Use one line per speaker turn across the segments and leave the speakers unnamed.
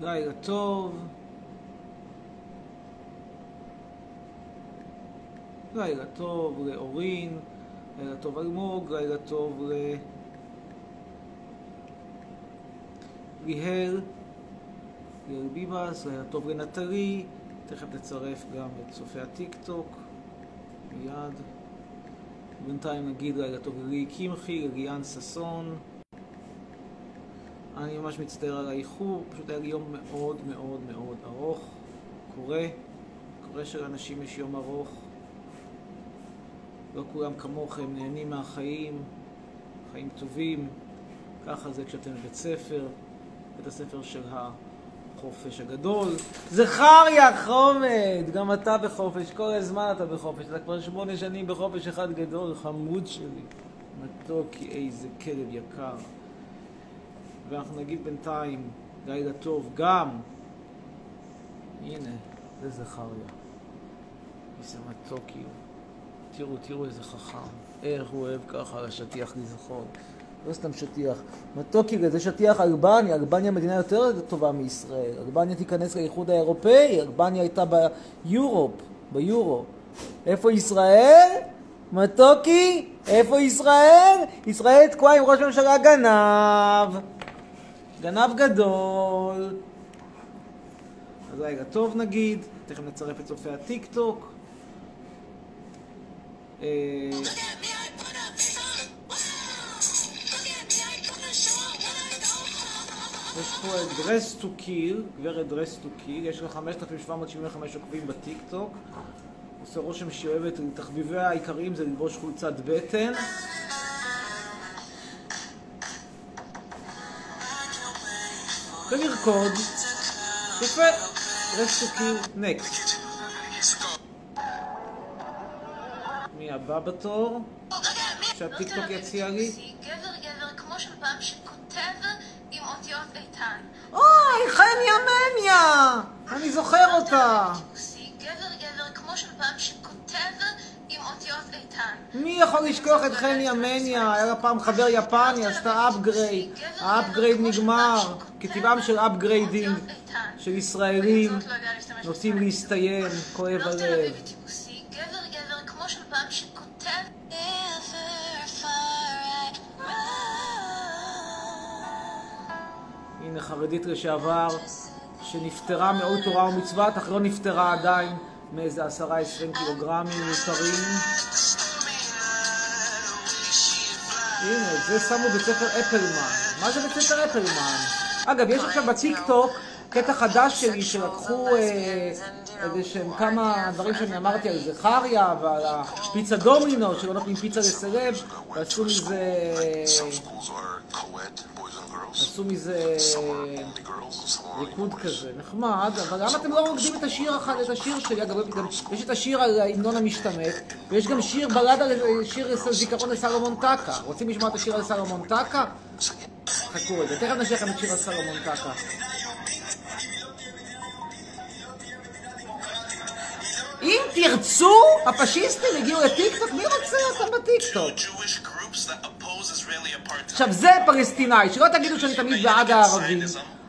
לילה טוב. לילה טוב לאורין, לילה טוב אלמוג, לילה טוב ל... ליהל, ליהל ביבס, לילה טוב לנטלי, תכף נצרף גם את צופי הטיק טוק, מיד. בינתיים נגיד לילה טוב ללי קמחי, לליאן ששון. אני ממש מצטער על האיחור, פשוט היה לי יום מאוד מאוד מאוד ארוך. קורה, קורה שלאנשים יש יום ארוך. לא כולם כמוכם נהנים מהחיים, חיים טובים. ככה זה כשאתם בבית ספר, בית הספר של החופש הגדול. זכריה חומד, גם אתה בחופש, כל הזמן אתה בחופש. אתה כבר שמונה שנים בחופש אחד גדול, חמוד שלי. מתוקי, איזה כלב יקר. ואנחנו נגיד בינתיים, לילה טוב גם. הנה, זה זכריה. איזה מתוקי הוא. תראו, תראו איזה חכם. איך הוא אוהב ככה על השטיח לזכור. לא סתם שטיח. מתוקי, זה שטיח אלבניה. אלבניה מדינה יותר טובה מישראל. אלבניה תיכנס לאיחוד האירופאי. אלבניה הייתה ביורופ, ביורו. איפה ישראל? מתוקי, איפה ישראל? ישראל תקועה עם ראש ממשלה גנב. גנב גדול. אז רגע, טוב נגיד, תכף נצרף את צופי הטיק טוק. אה, יש פה את dress to kill, גברת dress to kill, יש לה 5,775 עוקבים בטיק טוק. עושה רושם שהיא אוהבת, תחביביה העיקריים זה ללבוש חולצת בטן. ולרקוד. יפה. קיל, נקסט. מי הבא בתור? שהטיקטוק יציע לי?
גבר גבר כמו של פעם שכותב עם אותיות איתן.
אוי, חני אמניה! אני זוכר אותה. מי יכול לשכוח את חני אמניה? היה לה פעם חבר יפני, עשתה upgrade. ה upgrade נגמר. כטבעם של upgrading של ישראלים נוטים להסתיים, כואב הלב.
אביבי טיפוסי, גבר גבר כמו של פעם שכותב
הנה חרדית לשעבר שנפטרה מעול תורה ומצוות, אך לא נפטרה עדיין מאיזה עשרה עשרים קילוגרמים מיותרים. הנה, את זה שמו בית ספר אפלמן. מה זה בית ספר אפלמן? אגב, יש עכשיו בטיקטוק קטע חדש שלי שלקחו אה, איזה שהם כמה דברים שאני אמרתי על זכריה ועל הפיצה דומינו, שלא נותנים פיצה לסלב, ועשו מזה... עשו מזה
only
ריקוד. כזה, נחמד, אבל למה אתם לא רוקדים את השיר אחד, את השיר שלי? אגב, יש את השיר על ההמנון המשתמט, ויש גם שיר בלד על שיר זיכרון לסלומון טקה. רוצים לשמוע את השיר על סלומון טקה? חכו רגע, תכף נשאיר לכם את שיר על סלומון טקה. אם תרצו, הפשיסטים הגיעו לטיקטוק, מי רוצה אותם בטיקטוק? עכשיו זה פלסטינאי, שלא תגידו שאני תמיד בעד הערבים.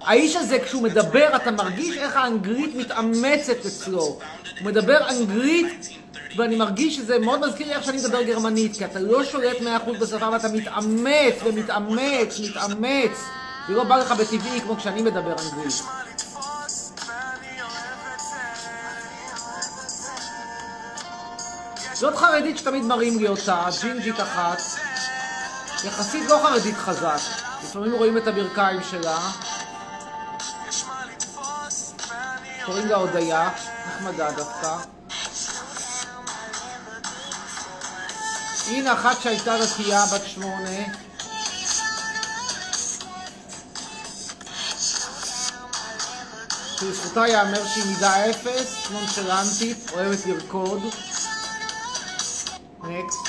האיש הזה כשהוא מדבר אתה מרגיש איך האנגלית מתאמצת אצלו. הוא מדבר אנגלית ואני מרגיש שזה מאוד מזכיר לי איך שאני מדבר גרמנית, כי אתה לא שולט 100% בשפה ואתה מתאמץ ומתאמץ, מתאמץ. זה לא בא לך בטבעי כמו כשאני מדבר אנגלית. זאת חרדית שתמיד מראים לי אותה, ג'ינג'ית אחת. יחסית לא חרדית חזק. לפעמים רואים את הברכיים שלה. קוראים לה הודיה, נחמדה דווקא. הנה אחת שהייתה דתייה בת שמונה. שלזכותה ייאמר שהיא מידה אפס, נונשלנטית, אוהבת לרקוד. נקסט.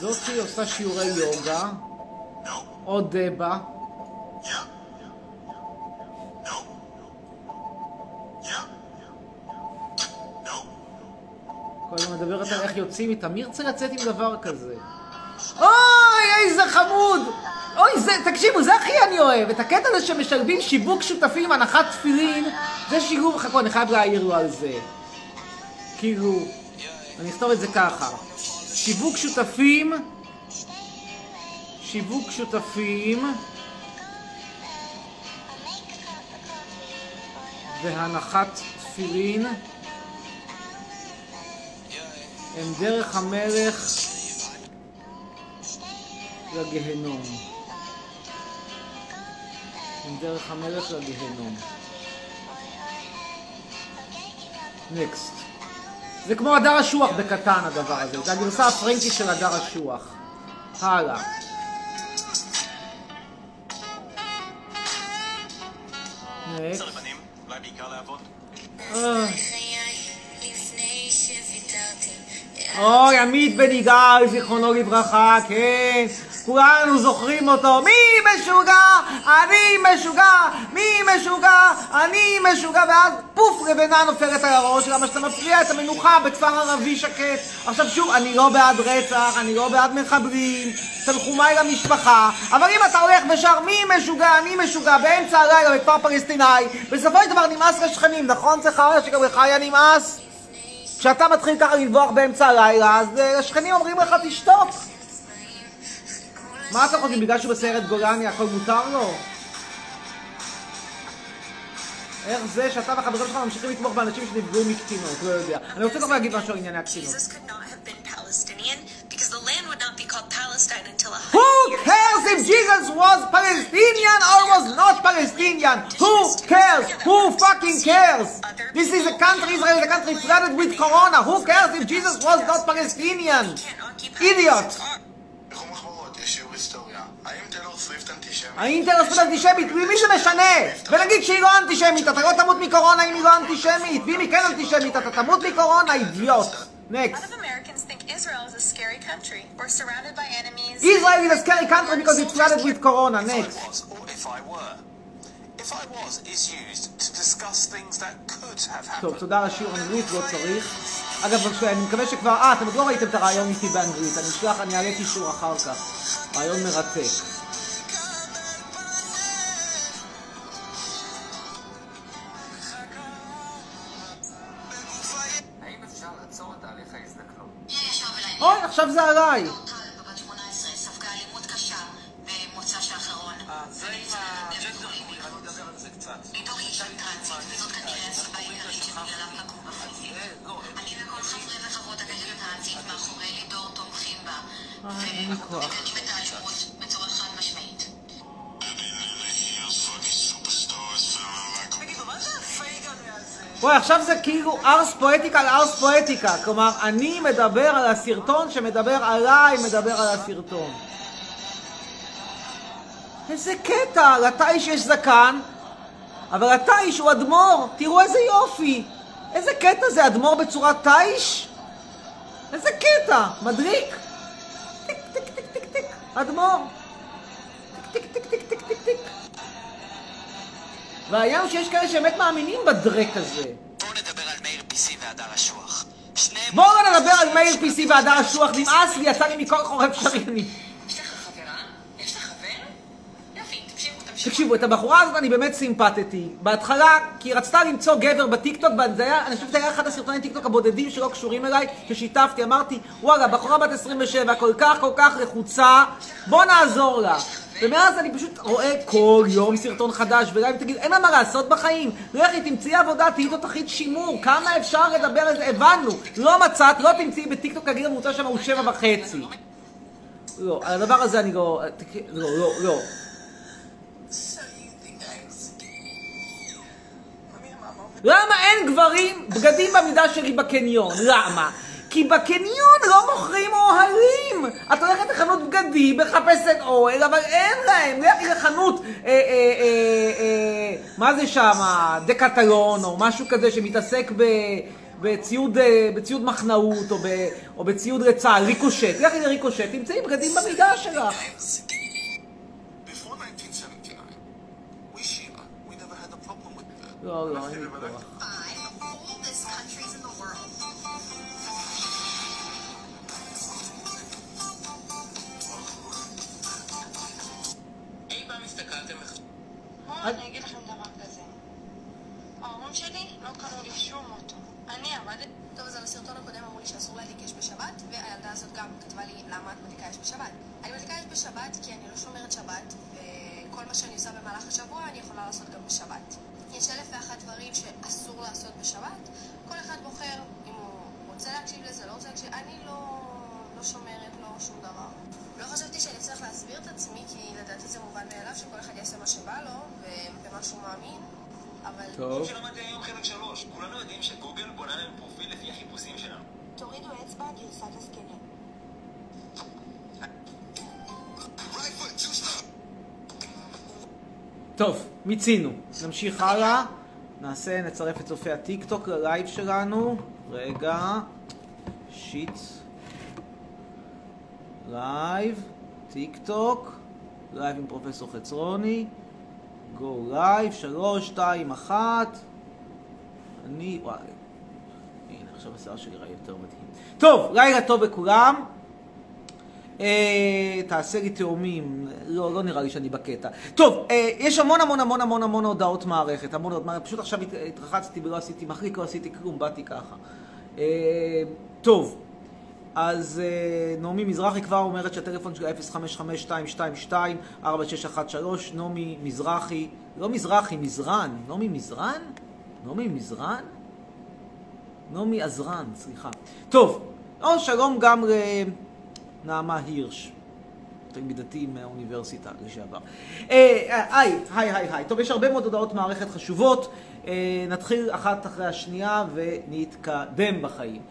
זאתי עושה שיעורי יוגה. עוד דבה. מדברת על איך יוצאים איתה. מי ירצה לצאת עם דבר כזה? אוי, איזה חמוד! אוי, זה, תקשיבו, זה הכי אני אוהב. את הקטע הזה שמשלבים שיווק שותפים, הנחת תפילין, זה שילוב, חכו, אני חייב להעיר לו על זה. כאילו, אני אכתוב את זה ככה. שיווק שותפים, שיווק שותפים, והנחת תפילין הם דרך המלך לגיהנום. הם דרך המלך לגיהנום. נקסט. זה כמו הדר אשוח בקטן הדבר הזה, זה הגרסה הפרנקית של הדר אשוח. הלאה. נקסט. אוי, עמית בן יגאל, זיכרונו לברכה, כן. כולנו זוכרים אותו. מי משוגע? אני משוגע. מי משוגע? אני משוגע. ואז פוף, לבנה נופלת על הראש. למה שאתה מפריע את המנוחה בכפר ערבי שקט. עכשיו שוב, אני לא בעד רצח, אני לא בעד מחבלים. תנחומיי למשפחה. אבל אם אתה הולך ושר מי משוגע, אני משוגע, באמצע הלילה בכפר פלסטיני, בסופו של דבר נמאס לשכנים, נכון? חרא שגם לך היה נמאס? כשאתה מתחיל ככה לנבוח באמצע הלילה, אז אה, השכנים אומרים לך תשתוק. מה אתה חושב, בגלל שהוא בסיירת גולני הכל מותר לו? איך זה שאתה והחברים שלך ממשיכים לתמוך באנשים שנפגעו מקטינות? לא יודע. אני רוצה גם להגיד משהו על ענייני הקטינות.
Because the land would not be called Palestine until a
Who cares if Jesus was Palestinian or was not Palestinian? Who cares? Who fucking cares? This is a country, Israel is a country flooded with corona. Who cares if Jesus was not Palestinian? Idiot!
טיילור סוויפט
אנטישמית? למי זה משנה? ונגיד שהיא לא אנטישמית, אתה לא תמות מקורונה אם היא לא אנטישמית. ואם היא כן אנטישמית, אתה תמות מקורונה, אידיוט. נקסט.
Scary country. We're surrounded by enemies.
Israel is a scary country because it's flooded with corona.
If I
Next.
was, or if I were. If I was is used to discuss things that could have
טוב,
happened.
תודה על השיעור אנגלית, לא צריך. אגב, אני מקווה שכבר... אה, אתם עוד לא ראיתם את הרעיון איתי באנגלית. אני אשלח, אני אעלה קישור אחר כך. רעיון מרתק.
לידור תומכים בה.
אין לי כוח. וואי, עכשיו זה כאילו ארס פואטיקה על ארס פואטיקה. כלומר, אני מדבר על הסרטון שמדבר עליי, מדבר על הסרטון. איזה קטע, לתיש יש זקן, אבל התיש הוא אדמו"ר, תראו איזה יופי. איזה קטע זה, אדמו"ר בצורת תיש? איזה קטע, מדליק. טיק טיק טיק טיק טיק, אדמו"ר. טיק טיק טיק טיק טיק טיק. והעניין הוא שיש כאלה שבאמת מאמינים בדרק הזה.
בואו נדבר על מאיר פיסי והדר אשוח.
בואו לא נדבר על מאיר פיסי והדר אשוח, נמאס לי, יצא לי מכל חור אפשרי. אני-
יש לך חברה? יש לך חבר? יופי, תקשיבו,
את הבחורה הזאת אני באמת סימפטתי. בהתחלה, כי היא רצתה למצוא גבר בטיקטוק, וזה היה, אני חושב שזה היה אחד הסרטוני טיקטוק הבודדים שלא קשורים אליי, ששיתפתי, אמרתי, וואלה, בחורה בת 27, כל כך כל כך לחוצה, בוא נעזור לה. ומאז אני פשוט רואה כל יום סרטון חדש, וגם אם תגיד, אין לה מה לעשות בחיים, לכי תמצאי עבודה, תהיי תותחית שימור, כמה אפשר לדבר על זה, הבנו, לא מצאת, לא תמצאי בטיקטוק, הגיל הממוצע שם הוא שבע וחצי. לא, על הדבר הזה אני לא, לא, לא, לא. למה אין גברים בגדים במידה שלי בקניון? למה? כי בקניון לא מוכרים אוהלים. את הולכת לחנות בגדים, מחפשת אוהל, אבל אין להם. לכי לחנות, אה, אה, אה, אה, מה זה שם? דקטלון, או משהו כזה שמתעסק ב... בציוד, אה, בציוד מחנאות, או, ב, או בציוד לצה"ל, ריקושט. לכי לריקושט, תמצאי בגדים במידה שלך.
Before 1979, we Shiva, we never had a problem with that.
לא, לא, אין לי כוח.
אני אגיד לכם דבר כזה. ההורים שלי לא קנו לי שום אוטו. אני עבדתי...
טוב, אז על הסרטון הקודם אמרו לי שאסור להדליק אש בשבת, והילדה הזאת גם כתבה לי למה את מדליקה אש בשבת. אני מדליקה אש בשבת כי אני לא שומרת שבת, וכל מה שאני עושה במהלך השבוע אני יכולה לעשות גם בשבת. יש אלף ואחת דברים שאסור לעשות בשבת, כל אחד בוחר אם הוא רוצה להקשיב לזה, לא רוצה להקשיב, אני לא, לא שומרת, לא שום דבר. לא חשבתי שאני אצטרך להסביר את עצמי, כי לדעתי זה מובן מאליו שכל אחד יעשה מה שבא לו, ובמה שהוא מאמין, אבל...
טוב.
שלמדתי היום חלק שלוש. כולנו יודעים שגוגל בונה להם פרופיל לפי החיפושים שלנו.
תורידו אצבע, גרסת הזקנים.
טוב, מיצינו. נמשיך הלאה. נעשה, נצרף את צופי הטיק טוק ל live שלנו. רגע. Shit. Live. טיק טוק. Live עם פרופסור חצרוני. Go live. שלוש, שתיים, אחת. אני... וואי. הנה, עכשיו השיער שלי ראה יותר מדהים. טוב, לילה טוב לכולם. אה, תעשה לי תאומים, לא, לא נראה לי שאני בקטע. טוב, אה, יש המון המון המון המון המון הודעות מערכת, המון הודעות מערכת, פשוט עכשיו הת- התרחצתי ולא עשיתי מחליק, לא עשיתי כלום, באתי ככה. אה, טוב, אז אה, נעמי מזרחי כבר אומרת שהטלפון שלה 055-222-4613, נעמי מזרחי, לא מזרחי, מזרן, נעמי מזרן? נעמי מזרן? נעמי עזרן, סליחה. טוב, או שלום גם לנעמה הירש, תלמידתי מהאוניברסיטה לשעבר. אה, היי, היי, היי, היי. טוב, יש הרבה מאוד הודעות מערכת חשובות. אה, נתחיל אחת אחרי השנייה ונתקדם בחיים.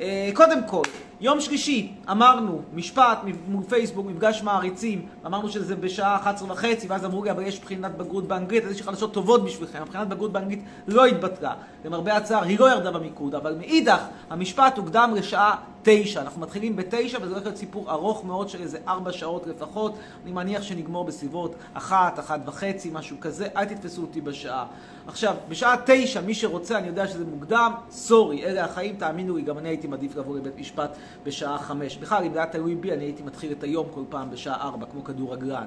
אה, קודם כל, יום שלישי, אמרנו, משפט מול פייסבוק, מפגש מעריצים, אמרנו שזה בשעה 11 וחצי, ואז אמרו לי, אבל יש בחינת בגרות באנגלית, אז יש לי חדשות טובות בשבילכם, הבחינת בגרות באנגלית לא התבטלה. למרבה הצער, היא לא ירדה במיקוד, אבל מאידך, המשפט הוקדם לשעה תשע. אנחנו מתחילים בתשע, וזה הולך להיות סיפור ארוך מאוד של איזה ארבע שעות לפחות. אני מניח שנגמור בסביבות אחת, אחת וחצי, משהו כזה, אל תתפסו אותי בשעה. עכשיו, בשעה תשע, מי שרוצה, אני יודע שזה מוקדם, סורי, אלה החיים, תאמינו לי, גם אני הייתי מעדיף לבוא לבית משפט בשעה חמש. בכלל, אם זה היה תלוי בי, אני הייתי מתחיל את היום כל פעם בשעה ארבע, כמו כדורגלן.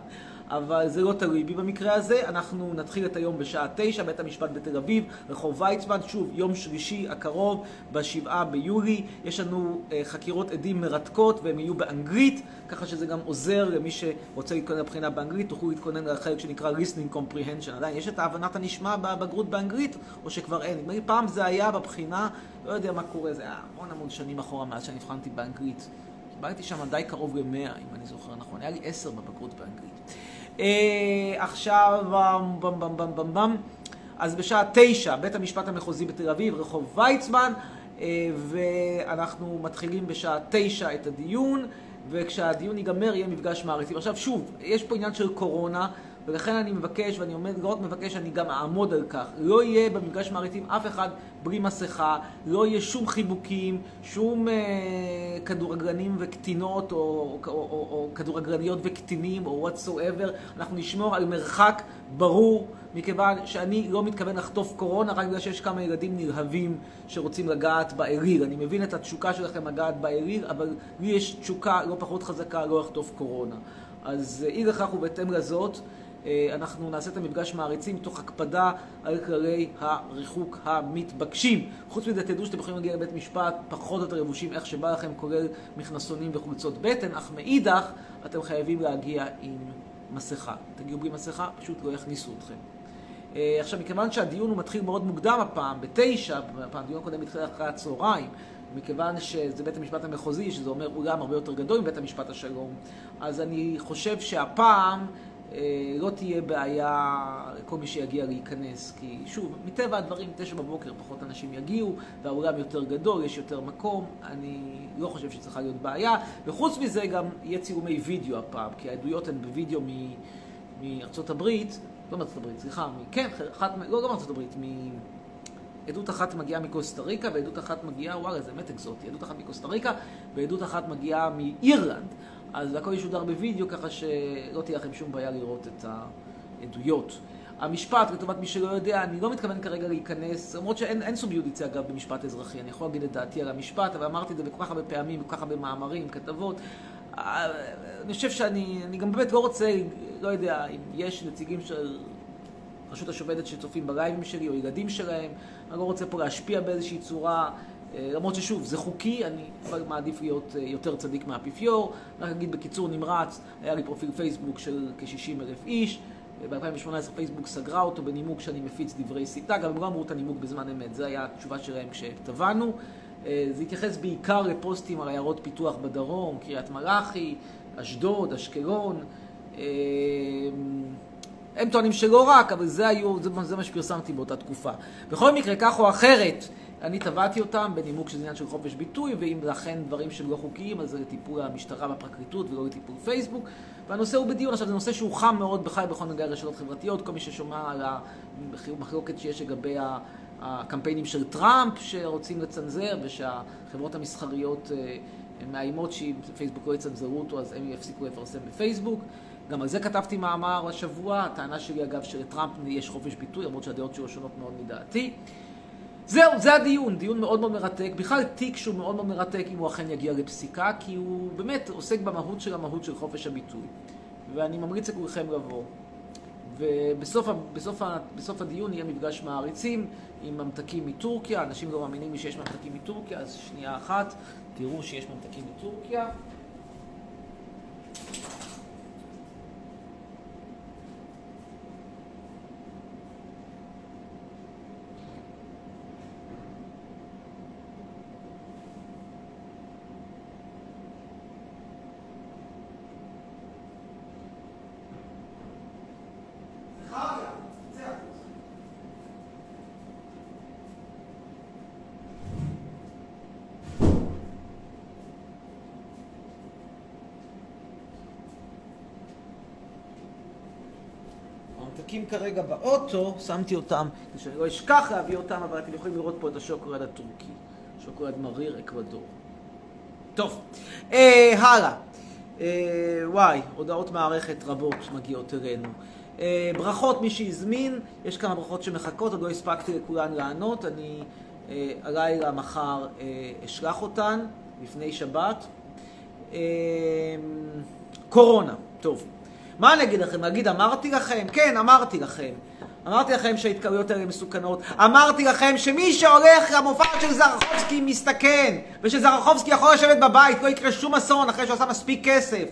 אבל זה לא תלוי בי במקרה הזה, אנחנו נתחיל את היום בשעה תשע, בית המשפט בתל אביב, רחוב ויצמן, שוב, יום שלישי הקרוב, בשבעה ביולי. יש לנו אה, חקירות עדים מרתקות, והן יהיו באנגלית, ככה שזה גם עוזר למי שרוצה להתכונן לבחינה באנגלית, תוכלו להתכונן לחלק שנקרא listening comprehension. עדיין, יש את ההבנת הנשמע בבגרות באנגלית, או שכבר אין. נדמה לי פעם זה היה בבחינה, לא יודע מה קורה, זה היה המון המון שנים אחורה מאז שנבחנתי באנגלית. קיבלתי שם די קרוב ל-100, אם אני זוכר נכון. היה לי 10 בבגרות באנגלית. אה, עכשיו, במ במ במ במ במ. אז בשעה תשע, בית המשפט המחוזי בתל אביב, רחוב ויצמן, אה, ואנחנו מתחילים בשעה תשע את הדיון, וכשהדיון ייגמר יהיה מפגש מעריצים. עכשיו שוב, יש פה עניין של קורונה, ולכן אני מבקש, ואני עומד, לא רק מבקש, אני גם אעמוד על כך. לא יהיה במפגש מעריצים אף אחד בלי מסכה, לא יהיה שום חיבוקים, שום אה, כדורגלנים וקטינות, או, או, או, או, או כדורגלניות וקטינים, או whatsoever. אנחנו נשמור על מרחק ברור, מכיוון שאני לא מתכוון לחטוף קורונה, רק בגלל שיש כמה ילדים נלהבים שרוצים לגעת באליל. אני מבין את התשוקה שלכם לגעת באליל, אבל לי יש תשוקה לא פחות חזקה לא לחטוף קורונה. אז אי לכך ובהתאם לזאת, אה, אנחנו נעשה את המפגש מעריצים תוך הקפדה על כללי הריחוק המתבקשים. חוץ מזה, תדעו שאתם יכולים להגיע לבית משפט פחות או יותר לבושים איך שבא לכם, כולל מכנסונים וחולצות בטן, אך מאידך, אתם חייבים להגיע עם מסכה. תגיעו בלי מסכה, פשוט לא יכניסו אתכם. אה, עכשיו, מכיוון שהדיון הוא מתחיל מאוד מוקדם הפעם, בתשע, הפעם הדיון הקודם התחיל אחרי הצהריים, מכיוון שזה בית המשפט המחוזי, שזה אומר אולם הרבה יותר גדול מבית המשפט השלום, אז אני חושב שהפעם אה, לא תהיה בעיה לכל מי שיגיע להיכנס, כי שוב, מטבע הדברים, תשע בבוקר פחות אנשים יגיעו, והאולם יותר גדול, יש יותר מקום, אני לא חושב שצריכה להיות בעיה, וחוץ מזה גם יהיה צילומי וידאו הפעם, כי העדויות הן בווידאו מ... מארצות הברית, לא מארצות הברית, סליחה, מ... כן, אחת, לא, לא מארצות הברית, מ... עדות אחת מגיעה מקוסטה ריקה ועדות אחת מגיעה, וואלה, זה באמת אקזוטי, עדות אחת מקוסטה ריקה ועדות אחת מגיעה מאירלנד. אז הכל ישודר בווידאו, ככה שלא תהיה לכם שום בעיה לראות את העדויות. המשפט, לטובת מי שלא יודע, אני לא מתכוון כרגע להיכנס, למרות שאין סוג יודיציה אגב במשפט אזרחי, אני יכול להגיד את דעתי על המשפט, אבל אמרתי את זה בכל כך הרבה פעמים, בכל כך הרבה מאמרים, כתבות. אני חושב שאני אני גם באמת לא רוצה, לא יודע, אם יש נציגים של הרשות השופטת שצופים בלייבים שלי, או ילדים שלהם. אני לא רוצה פה להשפיע באיזושהי צורה, למרות ששוב, זה חוקי, אני מעדיף להיות אה, יותר צדיק מהאפיפיור. רק אגיד בקיצור נמרץ, היה לי פרופיל פייסבוק של כ-60 אלף איש. ב-2018 פייסבוק סגרה אותו בנימוק שאני מפיץ דברי שטנה, גם הם לא אמרו את הנימוק בזמן אמת, זו הייתה התשובה שלהם כשטבענו. אה, זה התייחס בעיקר לפוסטים על עיירות פיתוח בדרום, קריית מלאכי, אשדוד, אשקלון. אה, הם טוענים שלא רק, אבל זה, היו, זה, זה מה שפרסמתי באותה תקופה. בכל מקרה, כך או אחרת, אני תבעתי אותם בנימוק שזה עניין של חופש ביטוי, ואם אכן דברים שהם לא חוקיים, אז זה לטיפול המשטרה והפרקליטות ולא לטיפול פייסבוק. והנושא הוא בדיון. עכשיו, זה נושא שהוא חם מאוד בכלל בכל נוגע לרשתות חברתיות. כל מי ששומע על המחלוקת שיש לגבי הקמפיינים של טראמפ שרוצים לצנזר, ושהחברות המסחריות אה, מאיימות שאם פייסבוק לא יצנזרו אותו, אז הם יפסיקו לפרסם בפייסבוק. גם על זה כתבתי מאמר השבוע, הטענה שלי אגב שלטראמפ יש חופש ביטוי, למרות שהדעות שלו שונות מאוד מדעתי. זהו, זה הדיון, דיון מאוד מאוד מרתק, בכלל תיק שהוא מאוד מאוד מרתק אם הוא אכן יגיע לפסיקה, כי הוא באמת עוסק במהות של המהות של חופש הביטוי. ואני ממליץ לכולכם לבוא. ובסוף בסוף, בסוף הדיון יהיה מפגש מעריצים עם ממתקים מטורקיה, אנשים לא מאמינים לי שיש ממתקים מטורקיה, אז שנייה אחת, תראו שיש ממתקים מטורקיה. הממתקים כרגע באוטו, שמתי אותם, שאני לא אשכח להביא אותם, אבל אתם יכולים לראות פה את השוקולד הטורקי. שוקולד מריר אקוודור. טוב, אה, הלאה. אה, וואי, הודעות מערכת רבות מגיעות אלינו. אה, ברכות, מי שהזמין, יש כמה ברכות שמחכות, עוד לא הספקתי לכולן לענות, אני אה, הלילה, מחר, אה, אשלח אותן, לפני שבת. אה, קורונה, טוב. מה אני אגיד לכם? להגיד אמרתי לכם? כן, אמרתי לכם. אמרתי לכם שההתקרבויות האלה מסוכנות. אמרתי לכם שמי שהולך למופע של זרחובסקי מסתכן, ושזרחובסקי יכול לשבת בבית, לא יקרה שום אסון אחרי שהוא עשה מספיק כסף.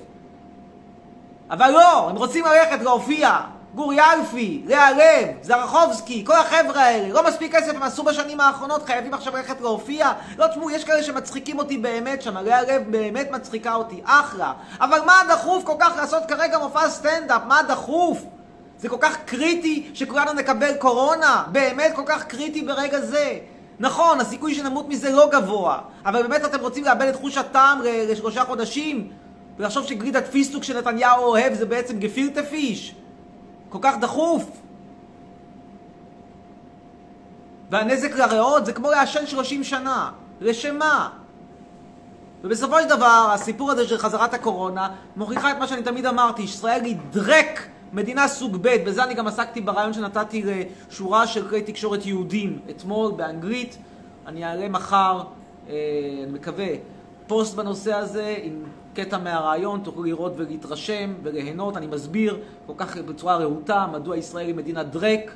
אבל לא, הם רוצים ללכת להופיע. גורי אלפי, לאה לב, זרחובסקי, כל החבר'ה האלה, לא מספיק כסף הם עשו בשנים האחרונות, חייבים עכשיו ללכת להופיע? לא תשמעו, יש כאלה שמצחיקים אותי באמת שם, לאה לב באמת מצחיקה אותי, אחלה. אבל מה דחוף כל כך לעשות כרגע מופע סטנדאפ? מה דחוף? זה כל כך קריטי שכולנו נקבל קורונה? באמת כל כך קריטי ברגע זה? נכון, הסיכוי שנמות מזה לא גבוה, אבל באמת אתם רוצים לאבד את חוש הטעם לשלושה חודשים? ולחשוב שגרידת פיסטוק שנתניהו אוהב זה בעצם גפילטה פיש? כל כך דחוף. והנזק לריאות זה כמו לעשן 30 שנה. לשם מה? ובסופו של דבר, הסיפור הזה של חזרת הקורונה מוכיחה את מה שאני תמיד אמרתי, ישראל היא דרק מדינה סוג ב', בזה אני גם עסקתי ברעיון שנתתי לשורה של כלי תקשורת יהודים אתמול באנגלית. אני אעלה מחר, אה, אני מקווה, פוסט בנושא הזה עם קטע מהרעיון, תוכלו לראות ולהתרשם וליהנות. אני מסביר כל כך בצורה רהוטה מדוע ישראל היא מדינה דרק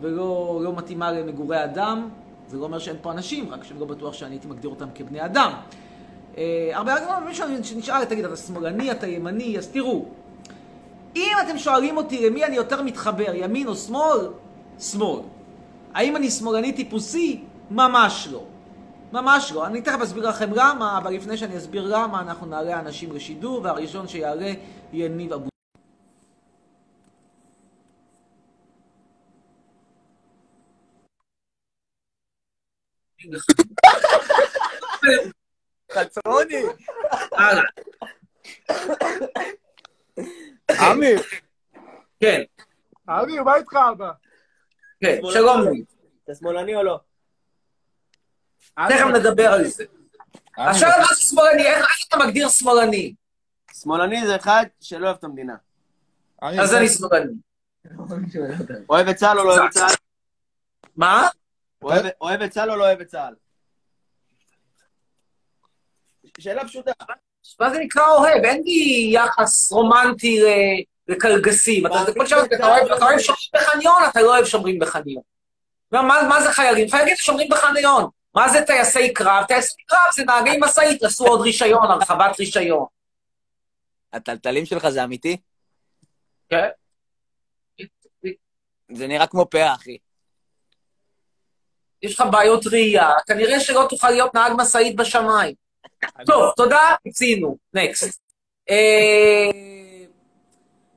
ולא לא מתאימה למגורי אדם. זה לא אומר שאין פה אנשים, רק שאני לא בטוח שאני הייתי מגדיר אותם כבני אדם. אה, הרבה אנשים שנשאל, תגיד, אתה שמאלני, אתה ימני, אז תראו. אם אתם שואלים אותי למי אני יותר מתחבר, ימין או שמאל, שמאל. האם אני שמאלני טיפוסי? ממש לא. ממש לא. אני תכף אסביר לכם למה, אבל לפני שאני אסביר למה, אנחנו נעלה אנשים לשידור, והראשון שיעלה יהיה ניב אבו...
חצרוני! עמי,
כן,
עמי, מה איתך אבא?
כן, שלום לי.
אתה שמאלני או לא?
תכף נדבר על זה. עכשיו מה זה שמאלני? איך אתה מגדיר שמאלני?
שמאלני זה אחד שלא אוהב את המדינה.
אז אני שמאלני.
אוהב את צה"ל או לא אוהב את צה"ל?
מה?
אוהב- את צה"ל או לא אוהב את צה"ל? שאלה פשוטה.
מה זה נקרא אוהב? אין לי יחס רומנטי ל- לקלגסים. אתה אוהב שומרים בחניון, אתה לא אוהב שומרים בחניון. מה, מה זה חיילים? חיילים שומרים בחניון. מה זה טייסי קרב? טייסי קרב זה נהגי משאית, עשו עוד רישיון, הרחבת רישיון.
הטלטלים שלך זה אמיתי?
כן.
זה נראה כמו פאה, אחי.
יש לך בעיות ראייה, כנראה שלא תוכל להיות נהג משאית בשמיים. טוב, תודה, פיצינו. נקסט.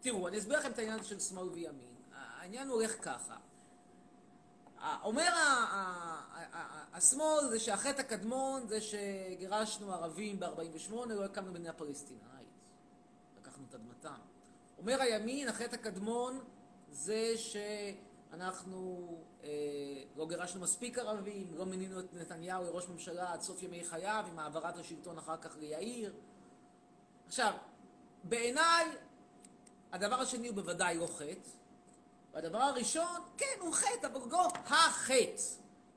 תראו, אני אסביר לכם את העניין של שמאל וימין. העניין הולך ככה. אומר השמאל זה שהחטא הקדמון זה שגירשנו ערבים ב-48, לא הקמנו מדינה פלסטינאית. לקחנו את אדמתם. אומר הימין, החטא הקדמון זה שאנחנו אה, לא גירשנו מספיק ערבים, לא מינינו את נתניהו לראש ממשלה עד סוף ימי חייו, עם העברת השלטון אחר כך ליאיר. עכשיו, בעיניי, הדבר השני הוא בוודאי לא חטא, והדבר הראשון, כן, הוא חטא, לא החטא.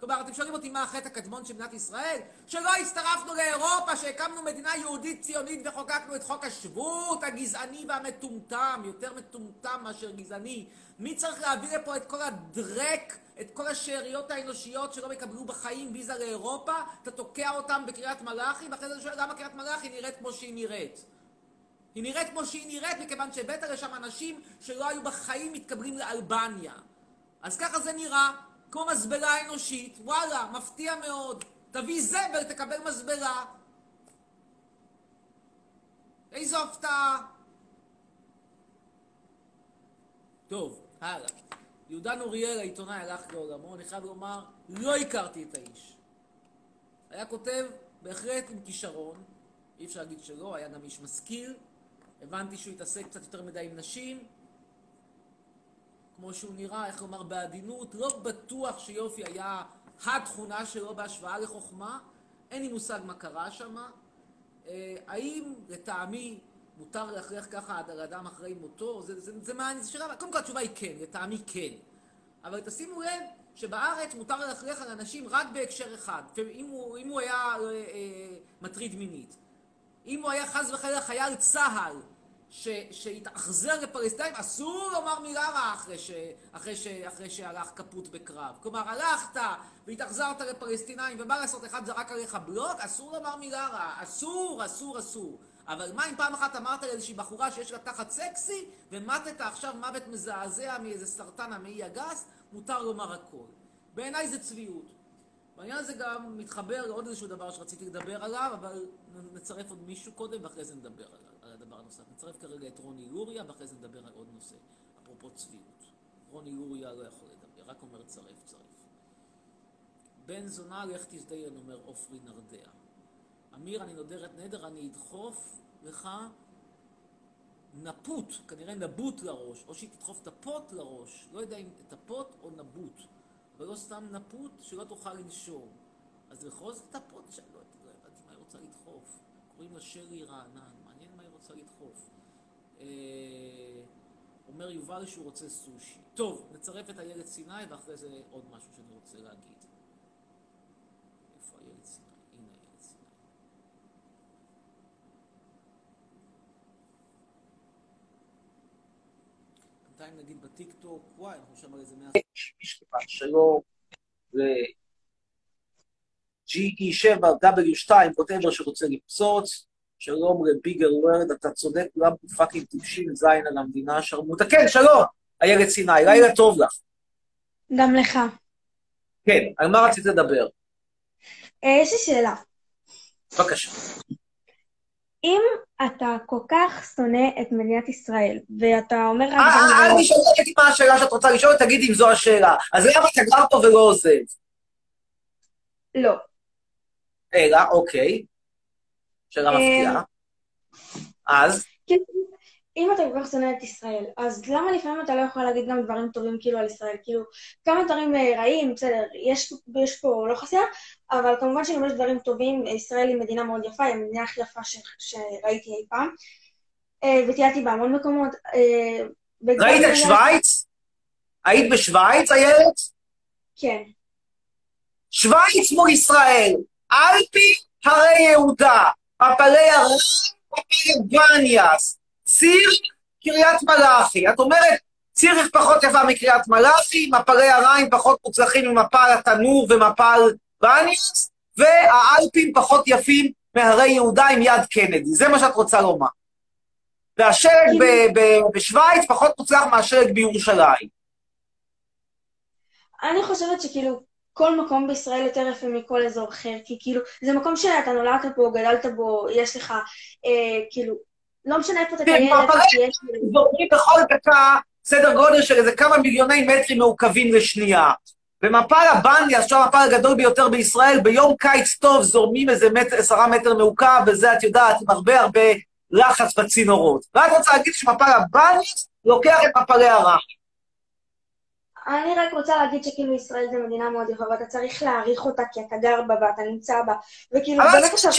כלומר, אתם שואלים אותי מה החטא הקדמון של מדינת ישראל? שלא הצטרפנו לאירופה, שהקמנו מדינה יהודית ציונית וחוקקנו את חוק השבות הגזעני והמטומטם, יותר מטומטם מאשר גזעני. מי צריך להביא לפה את כל הדרק, את כל השאריות האנושיות שלא יקבלו בחיים ויזה לאירופה? אתה תוקע אותם בקריית מלאכי, ואחרי זה שואל למה קריית מלאכי נראית כמו שהיא נראית. היא נראית כמו שהיא נראית, מכיוון שהבאת לשם אנשים שלא היו בחיים מתקבלים לאלבניה. אז ככה זה נראה, כמו מזבלה אנושית, וואלה, מפתיע מאוד. תביא זבל, תקבל מזבלה. איזו הפתעה. טוב, הלאה. יהודה נוריאל, העיתונאי, הלך לעולמו, אני חייב לומר, לא הכרתי את האיש. היה כותב בהחלט עם כישרון, אי אפשר להגיד שלא, היה גם איש משכיל, הבנתי שהוא התעסק קצת יותר מדי עם נשים, כמו שהוא נראה, איך לומר, בעדינות, לא בטוח שיופי היה התכונה שלו בהשוואה לחוכמה, אין לי מושג מה קרה שם. אה, האם לטעמי מותר להכריח ככה על אדם אחרי מותו? זה, זה, זה מה, זו שאלה, קודם כל התשובה היא כן, לטעמי כן. אבל תשימו לב שבארץ מותר להכריח על אנשים רק בהקשר אחד, אם הוא, אם הוא היה אה, אה, מטריד מינית. אם הוא היה חס וחלילה חייל צה"ל ש, שהתאכזר לפלסטינאים, אסור לומר מילה רעה אחרי, ש, אחרי, ש, אחרי שהלך כפות בקרב. כלומר, הלכת והתאכזרת לפלסטינאים, ומה לעשות, אחד זרק עליך בלוק, אסור לומר מילה רעה. אסור, אסור, אסור. אבל מה אם פעם אחת אמרת לאיזושהי בחורה שיש לה תחת סקסי, ומתת עכשיו מוות מזעזע מאיזה סרטן המעי הגס, מותר לומר הכל. בעיניי זה צביעות. בעניין הזה גם מתחבר לעוד איזשהו דבר שרציתי לדבר עליו, אבל נצרף עוד מישהו קודם, ואחרי זה נדבר עליו. על הדבר הנוסף. נצרף כרגע את רוני לוריה, ואחרי זה נדבר על עוד נושא, אפרופו צביעות. רוני לוריה לא יכול לדבר, רק אומר צרף צרף. בן זונה, לך תזדיין, אומר עופרי נרדע. אמיר, אני נודרת נדר, אני אדחוף לך נפוט, כנראה נבוט לראש, או שהיא תדחוף את הפוט לראש, לא יודע אם את הפוט או נבוט, אבל לא סתם נפוט, שלא תוכל לנשום. אז בכל זאת את הפוט, שאני לא הבנתי מה היא רוצה לדחוף. קוראים לה שרי רענן. רוצה לדחוף. אה, אומר יובל שהוא רוצה סושי. טוב, נצרף את איילת סיני ואחרי זה עוד משהו שאני רוצה להגיד. איפה איילת סיני? הנה איילת סיני. בינתיים נגיד בטיקטוק, וואי, אנחנו שם על איזה מאה... שלום, זה GE7W2, whatever שרוצה לפצוץ. שלום לביגר וורד, אתה צודק, כולם fucking טיפשים זין על המדינה השרמוטה. כן, שלום, איילת סיני, לילה טוב לך.
גם לך.
כן, על מה רצית לדבר?
אה, יש לי שאלה.
בבקשה.
אם אתה כל כך שונא את מדינת ישראל, ואתה אומר...
אה, אה, אל תשאל אותי מה השאלה שאת רוצה לשאול, תגידי אם זו השאלה. אז למה אתה גר פה ולא עוזב?
לא.
אלא, אוקיי. שאלה אה, מפתיעה. אז?
כן, אם אתה כל כך שונא את ישראל, אז למה לפעמים אתה לא יכול להגיד גם דברים טובים כאילו על ישראל? כאילו, כמה דברים אה, רעים, בסדר, יש, יש פה לא חסר, אבל כמובן שגם יש דברים טובים, ישראל היא מדינה מאוד יפה, היא המדינה הכי יפה ש, שראיתי אי פעם, אה, וטיילתי בהמון מקומות.
ראית את שווייץ? היית בשווייץ, איילת?
כן.
שווייץ מול ישראל, אלפי הרי יהודה, מפלי בניאס, ציר
קריית מלאכי. את אומרת, ציריך פחות יפה מקריית מלאכי, מפלי הריין פחות מוצלחים ממפל התנור ומפל בניאס, והאלפים פחות יפים מהרי יהודה עם יד קנדי. זה מה שאת רוצה לומר. והשלג ב- ב- בשוויץ פחות מוצלח מהשלג בירושלים.
אני חושבת שכאילו, כל מקום בישראל יותר יפה מכל אזור אחר, כי כאילו, זה מקום שאתה נולדת בו, גדלת בו, יש לך, אה, כאילו, לא משנה איפה אתה
כן,
תהיה,
מפלי
יש...
זורמים בכל דקה סדר גודל של איזה כמה מיליוני מטרים מעוקבים לשנייה. במפל הבניה, שהוא המפל הגדול ביותר בישראל, ביום קיץ טוב זורמים איזה מטר, עשרה מטר מעוקב, וזה את יודעת, עם הרבה הרבה לחץ בצינורות. ואת רוצה להגיד שמפל הבניה לוקח את מפלי הרע.
אני רק רוצה להגיד שכאילו ישראל זה מדינה מאוד יפה, ואתה צריך להעריך אותה כי אתה גר בה ואתה נמצא בה, וכאילו,
אבל
באמת עכשיו...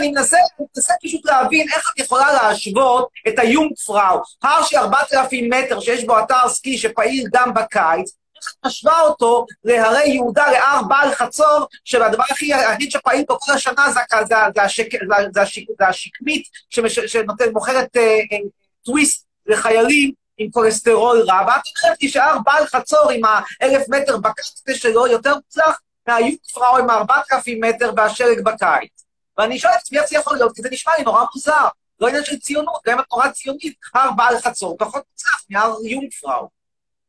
אני מנסה, מנסה פשוט להבין איך את יכולה להשוות את היונגפראו, הר של 4,000 מטר שיש בו אתר סקי שפעיל גם בקיץ, איך את משווה אותו להרי יהודה, להר בעל חצור, שהדבר הכי היחיד שפעיל פה כל השנה זה, זה, זה, השק, זה, זה, השיק, זה השקמית שמש, שנותן, מוכרת אה, אה, טוויסט לחיילים עם כולסטרול רע, ואת לי שהר בעל חצור עם האלף מטר בקצה שלו יותר מוצלח מהיונגפראו עם ה-4,000 מטר והשלג בקיץ. ואני שואל את עצמי איך זה יכול להיות, כי זה נשמע לי נורא מוזר. לא עניין של ציונות, גם אם את נורא ציונית, הר בעל חצור פחות מוצלח מהר יונגפראו.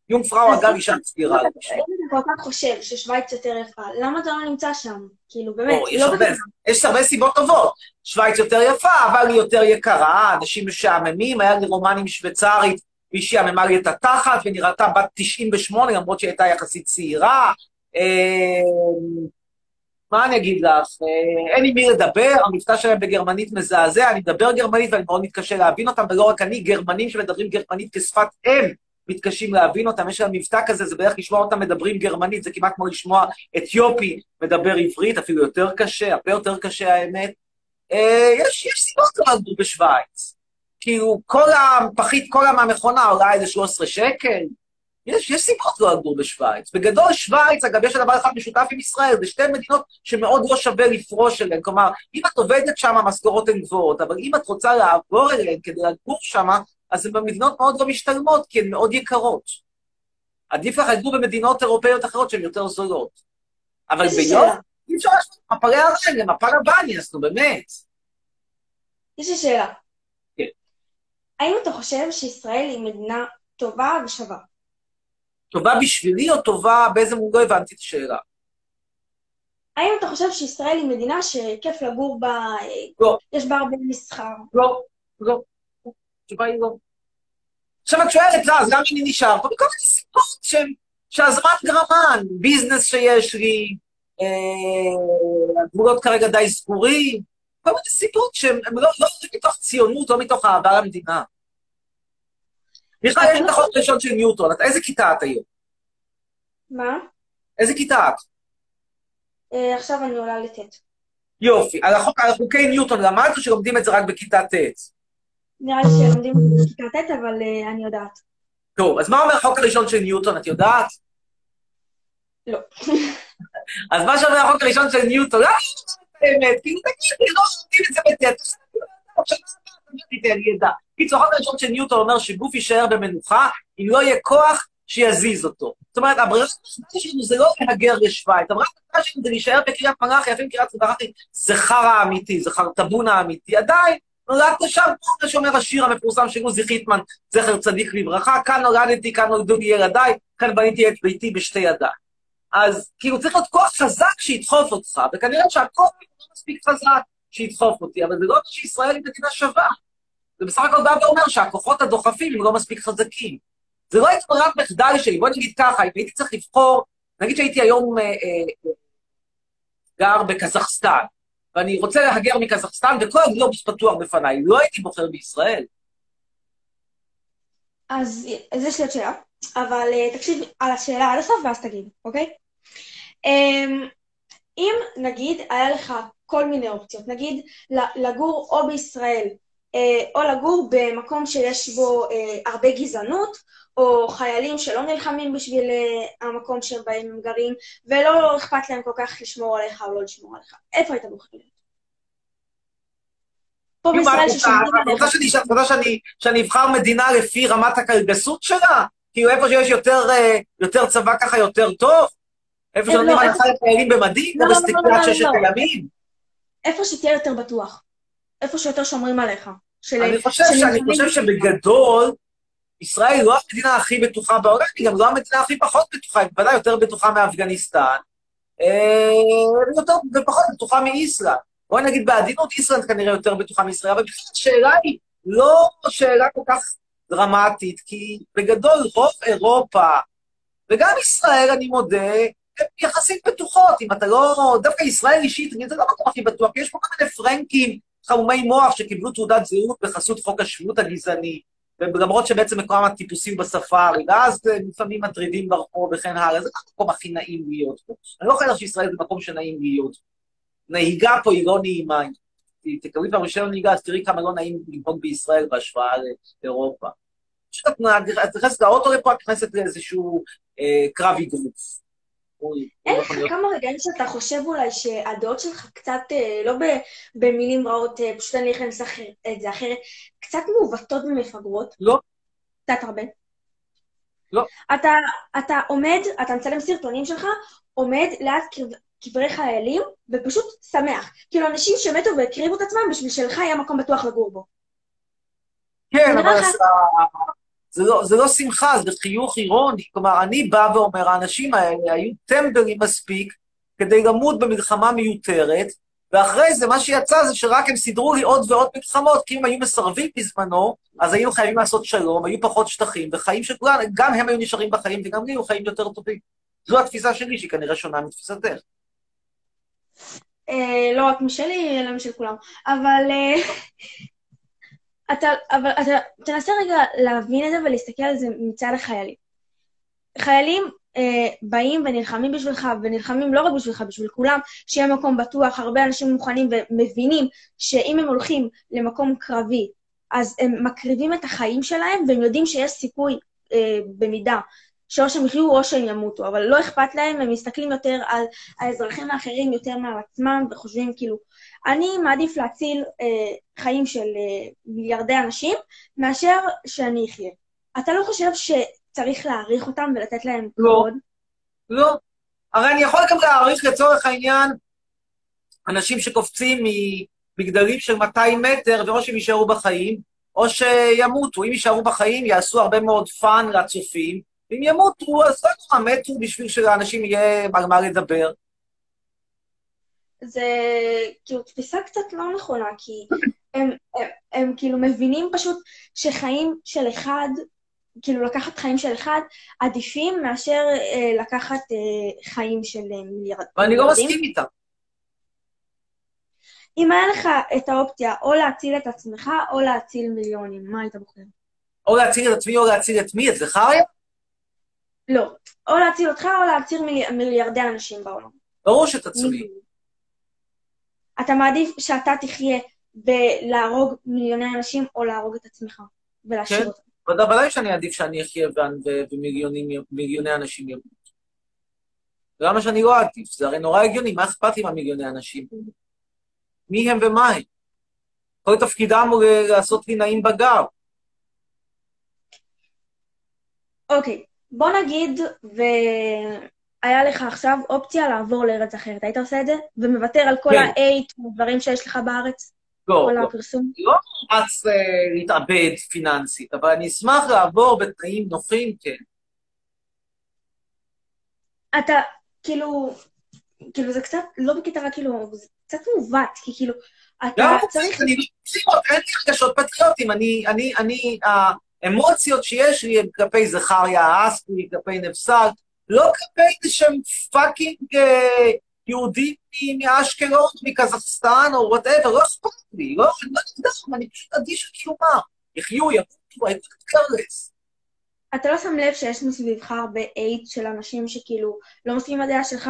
יונגפראו, אגב, אישה צעירה.
אם אתה כל כך חושב ששוויץ יותר יפה, למה אתה לא נמצא שם? כאילו, באמת,
או,
לא בטוח.
יש הרבה סיבות טובות. שווייץ יותר יפה, אבל היא יותר יקרה, אנשים משעממים, היה לי רומן עם שוויצרית, והיא שעממה לי את התחת, ונראתה בת 98, למרות שהיא הייתה יחסית צעירה. אה, מה אני אגיד לך? אה, אין עם מי לדבר, המבטא שלהם בגרמנית מזעזע, אני מדבר גרמנית ואני מאוד מתקשה להבין אותם, ולא רק אני, גרמנים שמדברים גרמנית כשפת אם מתקשים להבין אותם, יש להם מבטא כזה, זה בערך לשמוע אותם מדברים גרמנית, זה כמעט כמו לשמוע אתיופי מדבר עברית, אפילו יותר קשה, הרבה יותר קשה האמת. אה, יש, יש סיבות לא לגור בשוויץ. כאילו, כל הפחית, כל המכונה עולה איזה 13 שקל. יש, יש סיבות לא לגור בשוויץ. בגדול, שוויץ, אגב, יש לה דבר אחד משותף עם ישראל, זה שתי מדינות שמאוד לא שווה לפרוש אליהן. כלומר, אם את עובדת שם, המשכורות הן גבוהות, אבל אם את רוצה לעבור אליהן כדי לגור שם, אז הן במדינות מאוד לא משתלמות, כי הן מאוד יקרות. עדיף לך לגור במדינות אירופאיות אחרות שהן יותר זולות. אבל ביום. אי אפשר להשוות את מפלי הריין למפל הבניאס, נו באמת.
יש לי שאלה. האם אתה חושב שישראל היא מדינה טובה ושווה?
טובה בשבילי או טובה באיזה מובן? לא הבנתי את השאלה.
האם אתה חושב שישראל היא מדינה שכיף לגור בה,
לא.
יש בה הרבה מסחר?
לא, לא. התשובה היא לא. עכשיו את שואלת, לא, אז למה אני נשאר פה? בכל מיני סיבות שהן, שהזמן גרמן, ביזנס שיש לי, אה, הגבולות כרגע די סגורים, כל מיני סיבות שהן הן לא, לא מתוך ציונות, לא מתוך אהבה למדינה. בכלל, יש את החוק הראשון של ניוטון, איזה כיתה את היום?
מה?
איזה כיתה את?
אה, עכשיו אני עולה לט'.
יופי. על החוק, על חוקי ניוטון למדת או שלומדים את זה רק בכיתה ט'?
נראה לי שלומדים את זה בכיתה ט', אבל אה, אני יודעת.
טוב, אז מה אומר החוק הראשון של ניוטון, את יודעת?
לא.
אז מה שאומר החוק הראשון של ניוטון, לא, באמת, כאילו, תגידי, לא לומדים את זה בט', עכשיו, תיתן ידע. קיצור, החוק הראשון של ניוטון אומר שגוף יישאר במנוחה אם לא יהיה כוח שיזיז אותו. זאת אומרת, הברירה שלנו זה לא להגר לשוויץ, הברירה שלנו זה להישאר בקריית מלאכי, אפילו קריית מלאכי זה חרא אמיתי, זה חרטבון האמיתי. עדיין, נולדת שם, כמו שאומר השיר המפורסם של עוזי חיטמן, זכר צדיק לברכה, כאן נולדתי, כאן נולדו לי ילדיי, כאן בניתי את ביתי בשתי ידיי. אז כאילו צריך להיות כוח חזק שידחוף אותך, וכנראה שהכוח מספיק חזק שידחוף אותי, אבל זה לא שישראל היא מדינה שווה. זה בסך הכל בא ואומר שהכוחות הדוחפים הם לא מספיק חזקים. זה לא הייתה ברירת מחדל שלי, בוא נגיד ככה, אם הייתי צריך לבחור, נגיד שהייתי היום אה, אה, גר בקזחסטן, ואני רוצה להגר מקזחסטן, וכל הגלובוס פתוח בפניי, לא הייתי בוחר בישראל.
אז, אז יש לי עוד שאלה, אבל uh, תקשיב על השאלה עד הסוף ואז תגיד, אוקיי? Um, אם נגיד היה לך כל מיני אופציות, נגיד לגור או בישראל uh, או לגור במקום שיש בו uh, הרבה גזענות, או חיילים שלא נלחמים בשביל uh, המקום שבהם הם גרים, ולא אכפת להם כל כך לשמור עליך או לא לשמור עליך, איפה היית בוחר להיות? פה בישראל ששומרים עליך.
את רוצה שאני- אבחר מדינה לפי רמת הקלגסות שלה? כאילו איפה שיש יותר, אה, צבא ככה יותר טוב? איפה
אה,
שנותנים
לא,
הנחה לחיילים במדים?
לא,
כמו
לא, לא,
בסטיקת
לא,
ששת
לא. איפה שתהיה יותר בטוח. איפה שיותר שומרים עליך. של-
אני חושב
של
שאני חושב. שבגדול, ישראל היא לא המדינה הכי בטוחה בעולם, היא גם לא המדינה הכי פחות בטוחה, היא בוודאי יותר בטוחה מאפגניסטן, אה, ויותר ופחות בטוחה מאיסלנד. בואי נגיד בעדינות, איסלנד כנראה יותר בטוחה מישראל, אבל בכלל השאלה היא לא שאלה כל כך דרמטית, כי בגדול רוב אירופה, וגם ישראל, אני מודה, יחסית בטוחות. אם אתה לא... דווקא ישראל אישית, זה לא המקום הכי בטוח, כי יש פה כל מיני פרנקים חמומי מוח שקיבלו תעודת זהות בחסות חוק השבות הגזעני, ולמרות שבעצם מקומם הטיפוסים בספארי, ואז לפעמים מטרידים ברחוב וכן הלאה, זה לא המקום הכי נעים להיות פה. אני לא חושב שישראל זה מקום שנעים להיות. נהיגה פה היא לא נעימה. תקבלי פעם רישיון נהיגה, אז תראי כמה לא נעים לנהוג בישראל בהשוואה לאירופה. פשוט את את נכנסת לאוטו לפה, את נכנסת לאיזשהו אה, קרב אגרוף.
אין לך. כמה רגעים שאתה חושב אולי שהדעות שלך קצת, אה, לא במילים רעות, אה, פשוט אני לנסח את זה אחרת, קצת מעוותות ומפגרות?
לא.
קצת הרבה.
לא.
אתה, אתה עומד, אתה מצלם סרטונים שלך, עומד ליד קבר- קברי חיילים, ופשוט שמח. כאילו, אנשים שמתו והקריבו את עצמם בשביל שלך יהיה מקום בטוח לגור בו.
כן, אבל זה לא, זה לא שמחה, זה חיוך אירוני. כלומר, אני בא ואומר, האנשים האלה היו טמבלים מספיק כדי למות במלחמה מיותרת, ואחרי זה מה שיצא זה שרק הם סידרו לי עוד ועוד מלחמות, כי אם היו מסרבים בזמנו, אז היינו חייבים לעשות שלום, היו פחות שטחים, וחיים של כולנו, גם הם היו נשארים בחיים וגם לי היו חיים יותר טובים. זו התפיסה שלי, שהיא כנראה שונה מתפיסתך.
אה, לא רק משלי, אלא משל כולם. אבל אה, אתה, אבל אתה תנסה רגע להבין את זה ולהסתכל על זה מצד החיילים. חיילים אה, באים ונלחמים בשבילך, ונלחמים לא רק בשבילך, בשביל כולם, שיהיה מקום בטוח. הרבה אנשים מוכנים ומבינים שאם הם הולכים למקום קרבי, אז הם מקריבים את החיים שלהם, והם יודעים שיש סיכוי אה, במידה שאו שהם יחיו או שהם ימותו, אבל לא אכפת להם, הם מסתכלים יותר על האזרחים האחרים יותר מעל עצמם, וחושבים כאילו, אני מעדיף להציל אה, חיים של אה, מיליארדי אנשים, מאשר שאני אחיה. אתה לא חושב שצריך להעריך אותם ולתת להם
לא.
כבוד?
לא. הרי אני יכול גם להעריך לצורך העניין אנשים שקופצים ממגדלים של 200 מטר, ואו שהם יישארו בחיים, או שימותו. אם יישארו בחיים, יעשו הרבה מאוד fun לצופים, ואם ימותו, אז לא נורא, מתו בשביל שלאנשים יהיה על מה לדבר.
זה כאילו תפיסה קצת לא נכונה, כי הם, הם, הם כאילו מבינים פשוט שחיים של אחד, כאילו לקחת חיים של אחד, עדיפים מאשר אה, לקחת אה, חיים של אה, מיליארד.
ואני לא
מיליארדים.
מסכים איתם.
אם היה לך את האופציה או להציל את עצמך או להציל מיליונים, מה היית בוחר?
או להציל את עצמי או להציל את מי? את זכריה?
לא. או להציל אותך או להציל מילי, מיליארדי אנשים בעולם.
ברור שאת עצמי.
אתה מעדיף שאתה תחיה בלהרוג מיליוני אנשים או להרוג את עצמך ולהשאיר
כן.
אותם.
ודאי שאני אעדיף שאני אחיה ו- ו- ומיליוני אנשים ימותו. למה שאני לא אעדיף? זה הרי נורא הגיוני, מה אכפת לי מהמיליוני אנשים? מי הם ומה הם? כל תפקידם הוא לעשות לי נעים בגב.
אוקיי, בוא נגיד והיה לך עכשיו אופציה לעבור לארץ אחרת, היית עושה את זה? ומוותר על כל
כן.
האייט והדברים שיש לך בארץ?
לא, לא.
הפרסום?
לא רץ אה, להתאבד פיננסית, אבל אני אשמח לעבור בתנאים נוחים, כן.
אתה, כאילו, כאילו זה קצת, לא בקטע רע, כאילו, זה קצת מעוות, כי כאילו, אתה
גם
צריך...
אני לא פטריוט, אין לי רגשות פטריוטיים, אני, אני, אני, האמוציות שיש לי הן כלפי זכריה האספי, כלפי נפסל, לא כלפי איזה שהם fucking אה, יהודים מאשקלון, מקזחסטן, או whatever, לא אכפת לי, לא, אני לא נגדם, אני פשוט אדיש לקיומם. יחיו, ימותו, I couldn't care less.
אתה לא שם לב שיש מסביבך הרבה hate של אנשים שכאילו לא מסכימים עם הדעה שלך,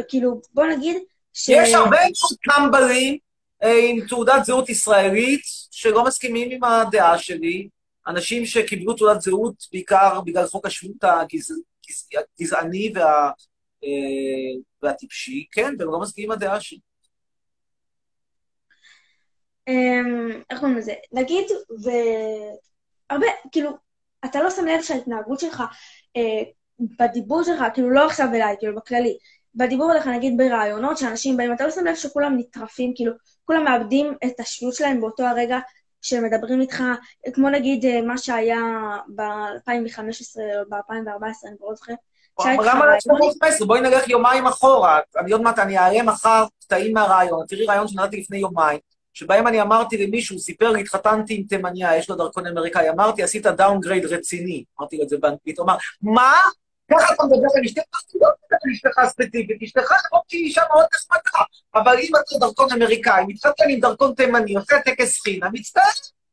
וכאילו, בוא נגיד ש...
יש הרבה מאוד טמבלים אה, עם תעודת זהות ישראלית שלא מסכימים עם הדעה שלי, אנשים שקיבלו תעודת זהות בעיקר בגלל חוק השבות הגז- גז- הגזעני וה, אה, והטיפשי, כן, והם לא מסכימים עם הדעה שלי.
אמ, איך קוראים לזה? נגיד, והרבה, כאילו, אתה לא שם לב שההתנהגות שלך, אה, בדיבור שלך, כאילו, לא עכשיו אליי, כאילו, בכללי, בדיבור עליך, נגיד ברעיונות, שאנשים באים, אתה לא שם לב שכולם נטרפים, כאילו, כולם מאבדים את השפיות שלהם באותו הרגע שמדברים איתך, כמו נגיד אה, מה שהיה ב-2015 או ב-2014, אני לא זוכרת.
למה
רעיון-
ל-2015? בואי נלך יומיים אחורה. אני עוד מעט, אני אעלה מחר קטעים מהרעיון. תראי רעיון שנתתי לפני יומיים, שבהם אני אמרתי למישהו, סיפר לי, התחתנתי עם תימניה, יש לו דרכון אמריקאי. אמרתי, עשית downgrade רציני. אמרתי לו את זה באנגלית. הוא אמר, מה? ככה אתה מדבר על אשתך? אני לא מדבר על אשתך ספציפית. אשתך למרות שהיא אישה מאוד נחמדה. אבל אם אתה דרכון אמריקאי, מתחתן עם דרכון תימני, עושה טקס חינה, מצטער,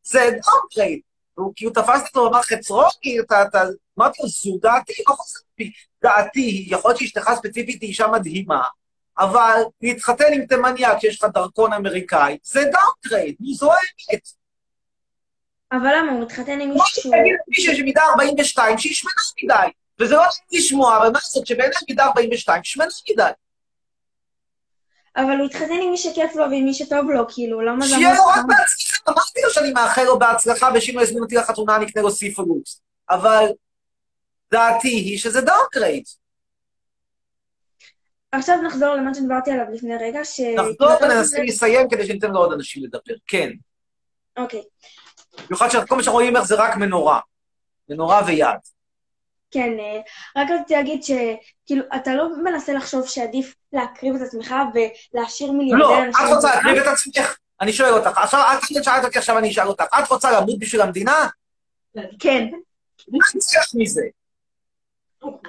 זה downgrade. והוא כאילו תפס אותו ואמר חצרוני, אתה, אתה, אמרתי לו, זו דעתי, לא חוזר בי. דעתי היא, יכול להיות שאשתך ספציפית היא אישה מדהימה, אבל להתחתן עם תימניה כשיש לך דרכון אמריקאי, זה downgrade, זו האמת.
אבל למה, הוא מתחתן עם מישהו שהוא...
תגיד למישהו שמידה 42 שהיא שמנה מדי, וזה לא צריך לשמוע, אבל מה לעשות שבעיניי מידה 42 שמנה מדי.
אבל הוא התחתן עם מי שכיף לו ועם מי שטוב לו, כאילו, למה זה...
שיהיה לו רק? בהצלחה, אמרתי לו שאני מאחל לו בהצלחה, ושאם הוא יזמין אותי לחתונה אני אקנה לו ספרות. אבל דעתי היא שזה downgrade.
עכשיו נחזור למה שדיברתי עליו לפני רגע, ש...
נחזור וננסה לסיים כדי שניתן לעוד אנשים לדבר. כן.
אוקיי.
במיוחד שכל מה שאנחנו רואים ממך זה רק מנורה. מנורה ויד.
כן, אה, רק רציתי להגיד שכאילו, אתה לא מנסה לחשוב שעדיף להקריב את עצמך ולהשאיר מיליארדי
לא,
אנשים...
את רוצה? להקריב את עצמך? אני שואל אותך. עכשיו, את שאלת אותי, עכשיו אני אשאל אותך. את רוצה למות בשביל המדינה?
כן.
מה נצליח מזה?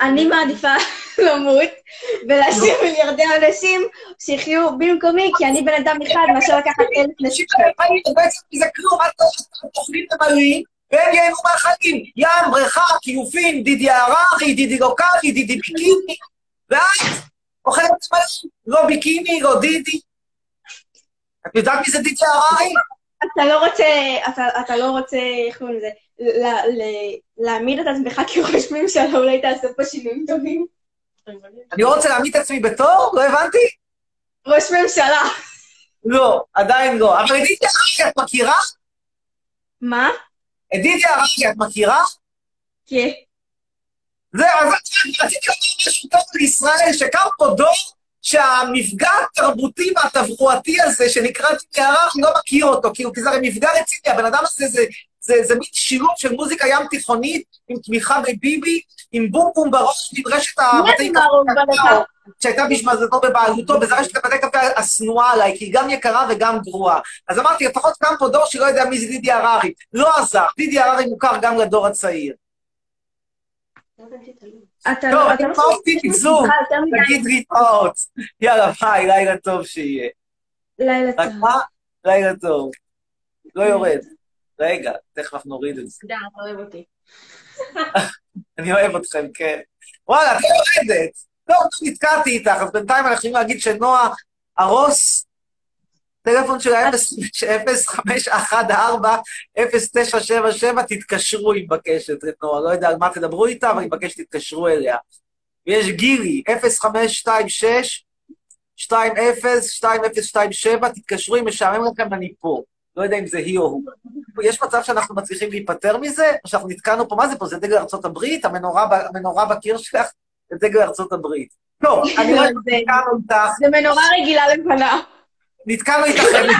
אני מעדיפה למות ולהשאיר מיליארדי אנשים שיחיו במקומי, כי אני בן אדם אחד מאשר לקחת אלף נשים.
בעצם זה כלום, את תאכלי ממלאים, והם ייהנו מהחיים. ים, בריכה, כיופים, דידי הררי, דידי לוקאלי, דידי ביקיני, ואת אוכלת ממלאים, לא ביקיני, לא דידי. את יודעת מי זה דידי הררי?
אתה לא רוצה, אתה, אתה לא רוצה, איך קוראים לזה, להעמיד את עצמך כראש ממשלה, אולי תעשה פה שינויים טובים.
אני לא רוצה להעמיד את עצמי בתור? לא הבנתי?
ראש ממשלה.
לא, עדיין לא. אבל את דידי הררי את מכירה?
מה?
את דידי הררי את מכירה?
כן.
זהו, אז רציתי לומר משהו טוב לישראל, שקם פה דור שהמפגע התרבותי והתברואתי הזה, שנקרא דידי הררי, לא מכיר אותו, כי זה הרי מפגע רציני, הבן אדם הזה זה, זה, זה מין שילוב של מוזיקה ים תיכונית, עם תמיכה בביבי, עם בום בום בראש, עם רשת הבתי קפה, שהייתה בשמזתו בבעלותו, וזה רשת הבתי קפה השנואה עליי, כי היא גם יקרה וגם גרועה. אז אמרתי, לפחות קם פה דור שלא יודע מי זה דידי הררי. לא עזר, דידי הררי מוכר גם לדור הצעיר.
אתה
טוב,
לא,
אני
אתה לא
כבר עשיתי זום. תגיד להתראות. יאללה, ביי, לילה טוב שיהיה.
לילה
רק
טוב.
מה? לילה טוב. לא יורד. רגע, תכף אנחנו נוריד את זה.
תודה, אתה אוהב אותי.
אני אוהב אתכם, כן. וואלה, את לא יורדת. טוב, טוב, נתקעתי איתך, אז בינתיים אנחנו יכולים להגיד שנועה ארוס, טלפון של ה-0514-0977, תתקשרו, היא מבקשת, נועה. לא יודע על מה תדברו איתה, אבל היא מבקשת שתתקשרו אליה. ויש גילי, 0526 20-2027, תתקשרו אם משעמם לכם, אני פה. לא יודע אם זה היא או הוא. יש מצב שאנחנו מצליחים להיפטר מזה, או שאנחנו נתקענו פה, מה זה פה? זה דגל הברית? המנורה, המנורה בקיר שלך? זה דגל ארצות הברית. טוב, אני רואה שנתקענו איתך,
זה מנורה רגילה לבנה.
נתקענו איתך. אין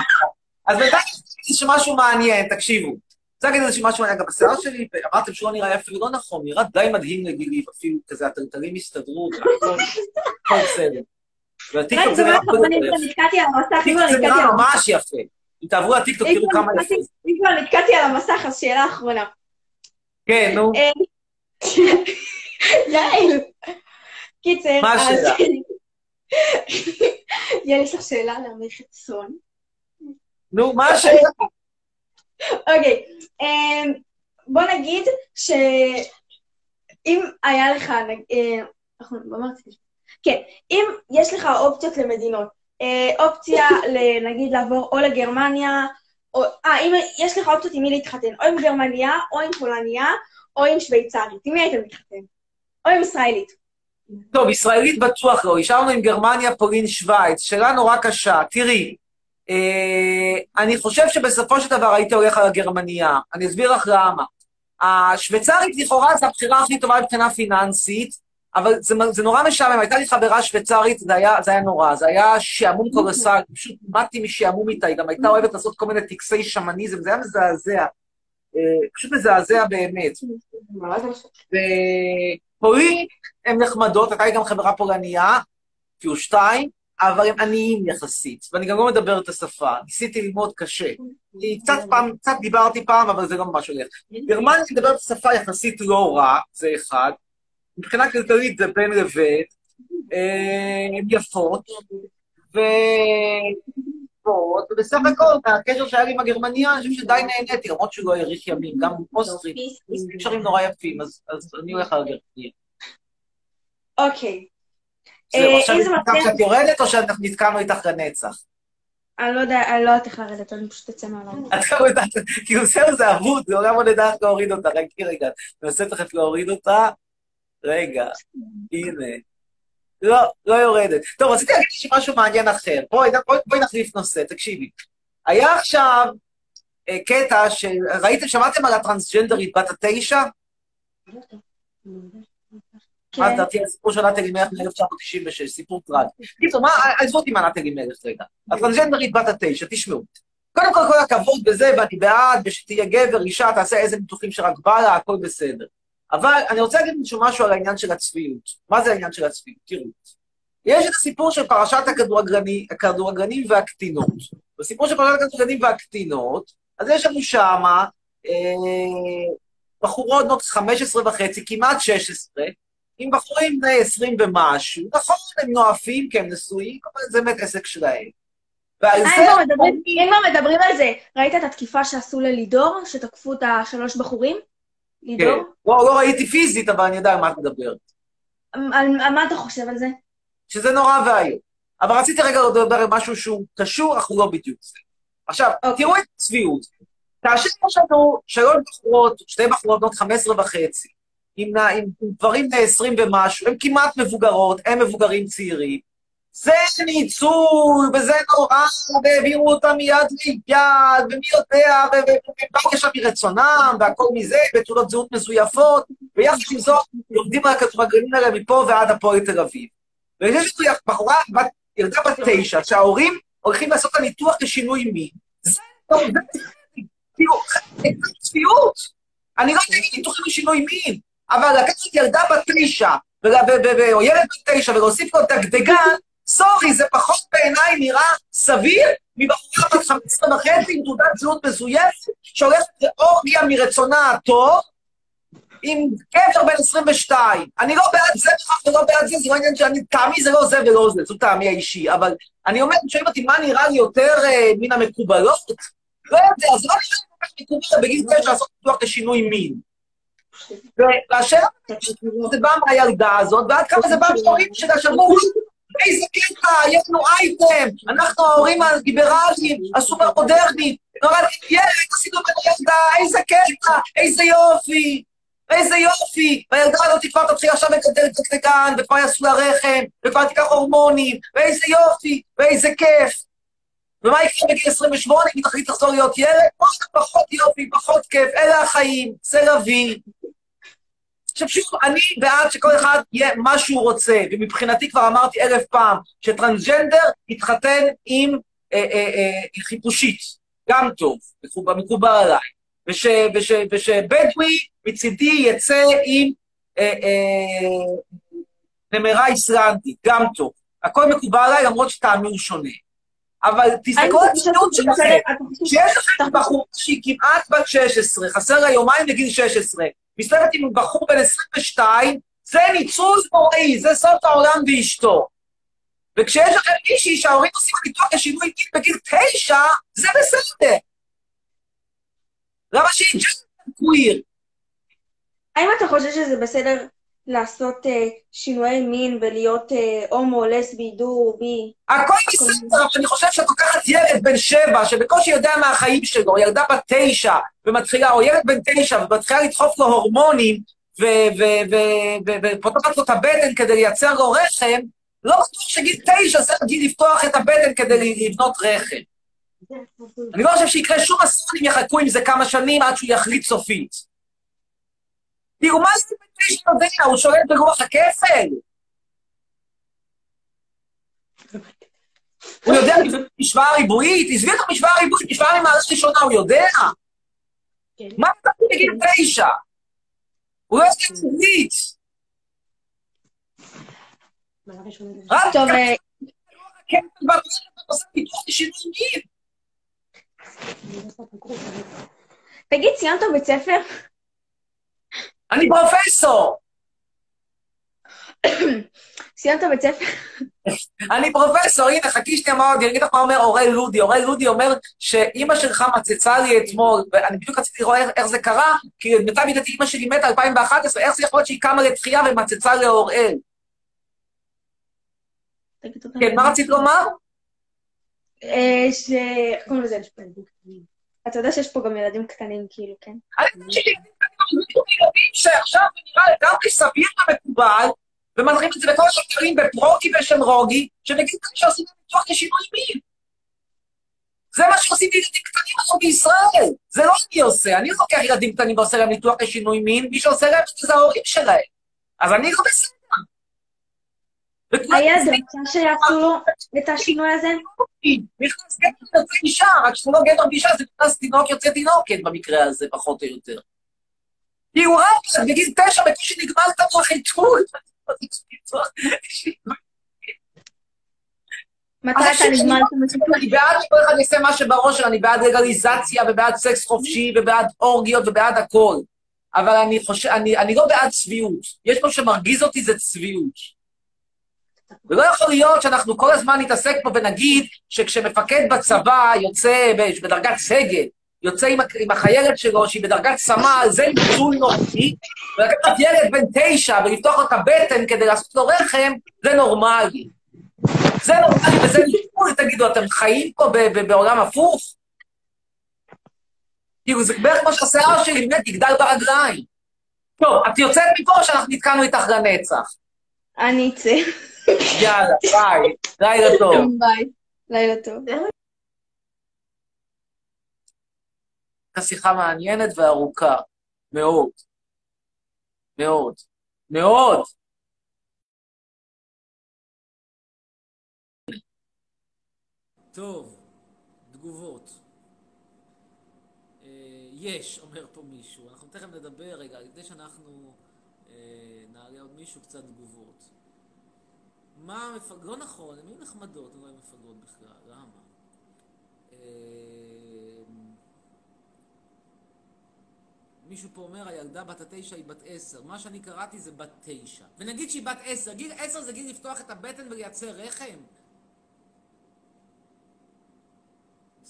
אז בינתיים יש משהו מעניין, תקשיבו. אני רוצה להגיד איזה משהו מעניין, גם בשיער שלי, אמרתם שהוא לא נראה אפילו לא נכון, נראה די מדהים לגילי, אפילו כזה, הטלטלים הסתדרו, הכל בסדר. והטיקטוק
רק
זה נראה
אני
יותר יפה. זה נראה. ממש יפה. אם תעברו לטיקטוק, תראו כמה יפה.
אם כבר נתקעתי על המסך, אז שאלה אחרונה.
כן, נו.
אה, יעל. קיצר,
מה. השאלה?
יש לך שאלה לעריכת סון.
נו, מה השאלה?
אוקיי, אמ, בוא נגיד שאם היה לך, אה, אנחנו רציתי- כן, אם יש לך אופציות למדינות, אה, אופציה נגיד לעבור או לגרמניה, או, אה, אם יש לך אופציות עם מי להתחתן, או עם גרמניה, או עם פולניה, או עם שוויצרית, עם מי היית מתחתן? או עם ישראלית.
טוב, ישראלית בטוח לא. השארנו עם גרמניה, פולין, שווייץ. שאלה נורא קשה. תראי, אה, אני חושב שבסופו של דבר הייתי הולך על הגרמניה. אני אסביר לך למה. השוויצרית לכאורה זו הבחירה הכי טובה מבחינה פיננסית, אבל זה, זה נורא משעמם. הייתה לי חברה שוויצרית, זה היה, זה היה נורא, זה היה שעמום קולוסל, פשוט מתתי משעמום איתה, היא גם הייתה אוהבת לעשות כל מיני טקסי שמניזם, זה היה מזעזע. אה, פשוט מזעזע באמת. ופולין הן נחמדות, הייתה לי גם חברה פולניה, פיו שתיים, אבל הם עניים יחסית, ואני גם לא מדבר את השפה, ניסיתי ללמוד קשה. כי קצת פעם, קצת דיברתי פעם, אבל זה לא ממש הולך. גרמניה מדברת את השפה יחסית לא רע, זה אחד. מבחינה כלכלית זה בין לבית, אה, הן יפות, ו... ובסך הכל, מהקשר שהיה לי עם הגרמניה, אני חושב שדי נהניתי, למרות שהוא לא האריך ימים, גם אוסטרי, קשרים נורא יפים, אז אני הולך על הגרמניה.
אוקיי. אה,
עכשיו שאת יורדת, או שאנחנו נתקענו איתך לנצח?
אני לא יודע, אני לא יודעת איך לרדת, אני פשוט אצא מהלילה.
את לא יודעת, כאילו זהו, זה אבוד, זה עולם עוד איך להוריד אותה. רגע, רגע, אני מנסה תכף להוריד אותה. רגע, הנה. לא, לא יורדת. טוב, רציתי להגיד לך משהו מעניין אחר. בואי, בואי, בואי נחליף נושא, תקשיבי. היה עכשיו אה, קטע שראיתם, שמעתם על הטרנסג'נדרית בת התשע?
כן.
מה לדעתי הסיפור של נת אלימלך מ-1996, סיפור טרגי. קיצור, מה, עזבו אותי מהנת אלימלך רגע. הטרנסג'נדרית בת התשע, תשמעו. קודם כל, כל הכבוד בזה, ואני בעד, ושתהיה גבר, אישה, תעשה איזה ניתוחים שרק בא לה, הכל בסדר. אבל אני רוצה להגיד משהו משהו על העניין של הצביעות. מה זה העניין של הצביעות? תראו. יש את הסיפור של פרשת הכדורגלני- הכדורגלנים והקטינות. בסיפור של פרשת הכדורגלנים והקטינות, אז יש לנו שמה אה, בחורות בנות 15 וחצי, כמעט 16, עם בחורים בני 20 ומשהו. נכון, הם נואפים כי הם נשואים, אבל זה באמת עסק שלהם. ועל
אה,
זה...
אם אם כבר מדברים על זה, ראית את התקיפה שעשו ללידור, שתקפו את השלוש בחורים?
כן.
לידור?
לא, לא ראיתי פיזית, אבל אני יודע על מה את מדברת.
על על מה אתה חושב על זה?
שזה נורא ואיום. אבל רציתי רגע לדבר על משהו שהוא קשור, אך הוא לא בדיוק זה. עכשיו, תראו את הצביעות. כאשר יש לנו שלוש בחורות, שתי בחורות בנות 15 וחצי, עם, עם, עם גברים בני 20 ומשהו, הן כמעט מבוגרות, הם מבוגרים צעירים. זה ניצול, וזה נורא, והעבירו אותם מיד ליד, ומי יודע, ו- ו- והם באו לשם מרצונם, והכל מזה, ותעודות זהות מזויפות, ויחד עם זאת, יורדים הכדורגלנים האלה מפה ועד הפועל תל אביב. ויש לי בחורה, בת, ילדה בת תשע, שההורים הולכים לעשות את הניתוח לשינוי מין. זה, זה, כאילו, צביעות. אני לא יודע ניתוחים לשינוי מין, אבל לקחת ילדה בת תשע, או ילד בן תשע, ולהוסיף לו דגדגן, סורי, זה פחות בעיניי נראה סביר מבחורה בת 15 וחצי עם תעודת זהות מזויפת, שהולכת לאורגיה מרצונה הטוב, עם גבר בן 22. אני לא בעד זה בכך ולא בעד זה, זה לא עניין שאני, טעמי זה לא זה ולא זה, זו טעמי האישי. אבל אני אומר, שואלים אותי מה נראה לי יותר אה, מן המקובלות? לא יודע, זה לא נראה לי כל כך מקובל בגיל תשע לעשות ניתוח לשינוי מין. והשאלה זה בא מהילדה הזאת, ועד כמה זה בא מההורים שלה, שאמרו, איזה קטע, יש לנו אייטם, אנחנו ההורים הליברליים, הסופר מודרניים, נורא, ילד, עשינו ממנו ילדה, איזה קטע, איזה יופי, איזה יופי, והילדה הזאת כבר תתחיל עכשיו לגדל דקדקן, וכבר יעשו לה רחם, וכבר תיקח הורמונים, ואיזה יופי, ואיזה כיף. ומה יקרה בגיל 28 אם היא תחליט לחזור להיות ילד? פחות יופי, פחות כיף, אלה החיים, זה לוי. שוב, אני בעד שכל אחד יהיה מה שהוא רוצה, ומבחינתי כבר אמרתי אלף פעם, שטרנסג'נדר יתחתן עם אה, אה, אה, חיפושית, גם טוב, מקובל, עליי. וש, וש, ושבדואי מצידי יצא עם אה, אה, נמרה איסלנדית, גם טוב. הכל מקובל עליי, למרות הוא שונה. אבל תסתכלו על הצניעות שלכם, שיש לכם בחור שהיא כמעט בת 16, חסר לה יומיים לגיל 16, מסתובבת עם בחור בן 22, זה ניצול נוראי, זה סוף העולם ואשתו. וכשיש לכם מישהי שההורים עושים ניתוח לשינוי מין בגיל תשע, זה בסדר. למה שהיא קוויר?
האם אתה חושב שזה בסדר לעשות אה, שינויי מין ולהיות אה, הומו, לסבי, דו, בי?
הכל בסדר, אבל אני חושב שאת לוקחת ילד בן שבע, שבקושי יודע מה החיים שלו, ילדה בת תשע, ומתחילה, או ילד בן תשע, ומתחילה לדחוף לו הורמונים, ופותחת לו את הבטן כדי לייצר לו רחם, לא בטוח שגיל תשע זה הגיל לפתוח את הבטן כדי לבנות רחם. אני לא חושב שיקרה שום אסון אם יחכו עם זה כמה שנים עד שהוא יחליט סופית. כאילו, מה זה יודע? הוא שולט ברוח הכפל. הוא יודע משוואה ריבועית? עזבי את המשוואה הריבועית, משוואה ממערכת ראשונה, הוא יודע? מה אתה בגיל תשע? הוא לא יודע עברית.
טוב, אה,
כן, עושה.
תגיד, סיימת בית ספר?
אני פרופסור.
סיימת בית ספר?
אני פרופסור, הנה, חכי שנייה מה עוד, אני אגיד לך מה אומר אוראל לודי. אוראל לודי אומר שאימא שלך מצצה לי אתמול, ואני בדיוק רציתי לראות איך, זה קרה, כי למיטב ידיעתי אימא שלי מתה 2011, איך זה יכול להיות שהיא קמה לתחייה ומצצה לאוראל? כן, מה רצית לומר?
אה, ש... איך קוראים לזה? אתה יודע שיש פה גם ילדים קטנים, כאילו, כן?
אני חושב שילדים ילדים שעכשיו נראה לגמרי סביר ומקובל, ומנחים את זה בכל השקרים בפרוגי ושם רוגי, שנגיד שעושים להם ניתוח לשינוי מין. זה מה שעושים לילדים קטנים היום בישראל. זה לא אני עושה, אני לוקח ילדים קטנים ועושה להם ניתוח לשינוי מין, מי שעושה להם את זה ההורים שלהם. אז אני לא בסדר.
הילד רצה שיעשו לו את השינוי הזה?
נכנס גבר יוצא אישה, רק שזה לא גבר ואישה, זה נכנס תינוק יוצא תינוקת במקרה הזה, פחות או יותר. הוא רק בגיל תשע בקושי נגמר את החיתות.
מתי אתה נגמר
אני בעד שכל אחד יעשה מה שבראש שלו, אני בעד לגליזציה ובעד סקס חופשי ובעד אורגיות ובעד הכל. אבל אני חושב, אני, אני לא בעד צביעות. יש פה שמרגיז אותי זה צביעות. ולא יכול להיות שאנחנו כל הזמן נתעסק פה ונגיד שכשמפקד בצבא יוצא בדרגת סגל, יוצא עם, עם החיילת שלו שהיא בדרגת סמל, זה ניצול נוראי, ולקחת ילד בן תשע ולפתוח לו את הבטן כדי לעשות לו רחם, זה נורמלי. זה נורמלי וזה ניצול, תגידו, אתם חיים פה בעולם הפוך? כאילו, זה בערך כמו שהשיער שלי באמת יגדל ברגליים. טוב, את יוצאת מפה שאנחנו נתקענו איתך לנצח?
אני אצא.
יאללה, ביי, לילה טוב.
ביי. לילה טוב.
הייתה שיחה מעניינת וארוכה. מאוד. מאוד. מאוד.
טוב, תגובות. אה, יש, אומר פה מישהו. אנחנו תכף נדבר, רגע, לפני שאנחנו אה, נעלה עוד מישהו, קצת תגובות. מה המפלגות? לא נכון, הן היו נחמדות, הן לא מפלגות בכלל, למה? אה, מישהו פה אומר, הילדה בת התשע היא בת עשר. מה שאני קראתי זה בת תשע. ונגיד שהיא בת עשר. גיל עשר זה גיל לפתוח את הבטן ולייצר רחם?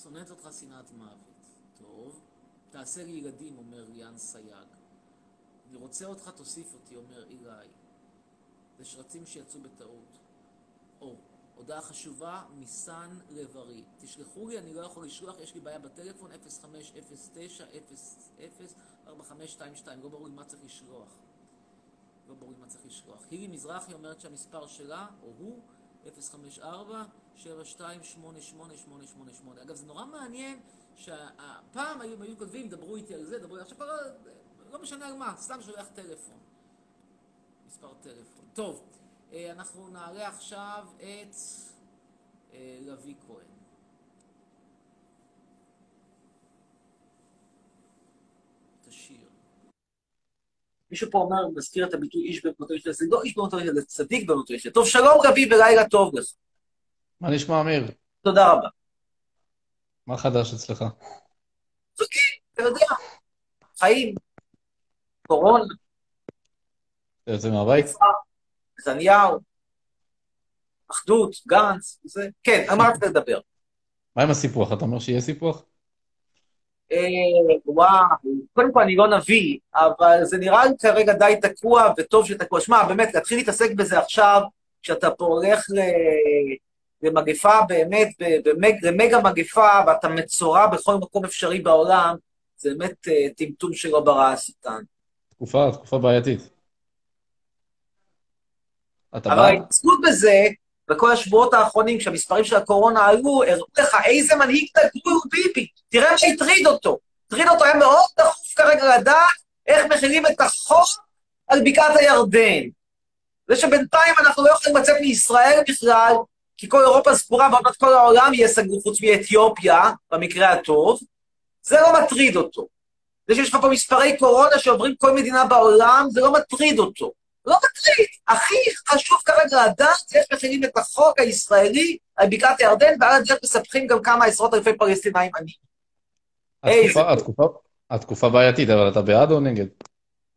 שונאת אותך שנאת מוות. טוב. תעשה לי ילדים, אומר ליאן סייג. אני רוצה אותך, תוסיף אותי, אומר אילי. זה שרצים שיצאו בטעות. או, הודעה חשובה מסן לב-ארי. תשלחו לי, אני לא יכול לשלוח, יש לי בעיה בטלפון, 0509-00-4522. לא ברור לי מה צריך לשלוח. לא ברור לי מה צריך לשלוח. הילי מזרחי אומרת שהמספר שלה, או הוא, 054-728888. אגב, זה נורא מעניין שהפעם היו, היו כותבים, דברו איתי על זה, דברו איתי, עכשיו כבר לא משנה על מה, סתם שולח טלפון. מספר טלפון. טוב, אנחנו נעלה עכשיו את אה, לביא כהן. את השיר.
מישהו פה אומר, מזכיר את הביטוי איש במותו ישתה, זה לא איש במותו ישתה, זה צדיק במותו ישתה. טוב, שלום רבי ולילה טוב לך.
מה נשמע, אמיר?
תודה רבה.
מה חדש אצלך?
אתה יודע, חיים, קורונה,
אתה יוצא מהבית?
נתניהו, אחדות, גנץ, זה, כן, רצית לדבר?
מה עם הסיפוח? אתה אומר שיהיה סיפוח?
אה, וואו, קודם כל אני לא נביא, אבל זה נראה לי כרגע די תקוע, וטוב שתקוע. שמע, באמת, להתחיל להתעסק בזה עכשיו, כשאתה פה הולך ל... למגפה באמת, במג... למגה מגפה, ואתה מצורע בכל מקום אפשרי בעולם, זה באמת אה, טמטום שלא ברא השטן.
תקופה, תקופה בעייתית. אתה
אבל? ההתעסקות בזה, בכל השבועות האחרונים, כשהמספרים של הקורונה עלו, הראו לך איזה מנהיג דגול הוא ביבי. תראה מה הטריד אותו. הטריד אותו, היה מאוד דחוף כרגע לדעת איך מכינים את החוק על בקעת הירדן. זה שבינתיים אנחנו לא יכולים לצאת מישראל בכלל, כי כל אירופה סגורה ועוד מעט כל העולם יהיה סגור חוץ מאתיופיה, במקרה הטוב, זה לא מטריד אותו. זה שיש לך פה מספרי קורונה שעוברים כל מדינה בעולם, זה לא מטריד אותו. לא מטריד. הכי חשוב כרגע לדעת איך מכינים את החוק הישראלי על בקעת הירדן, ועל הדרך מספחים גם כמה עשרות אלפי פלסטינאים עניים.
התקופה, בעייתית, אבל אתה בעד או נגד?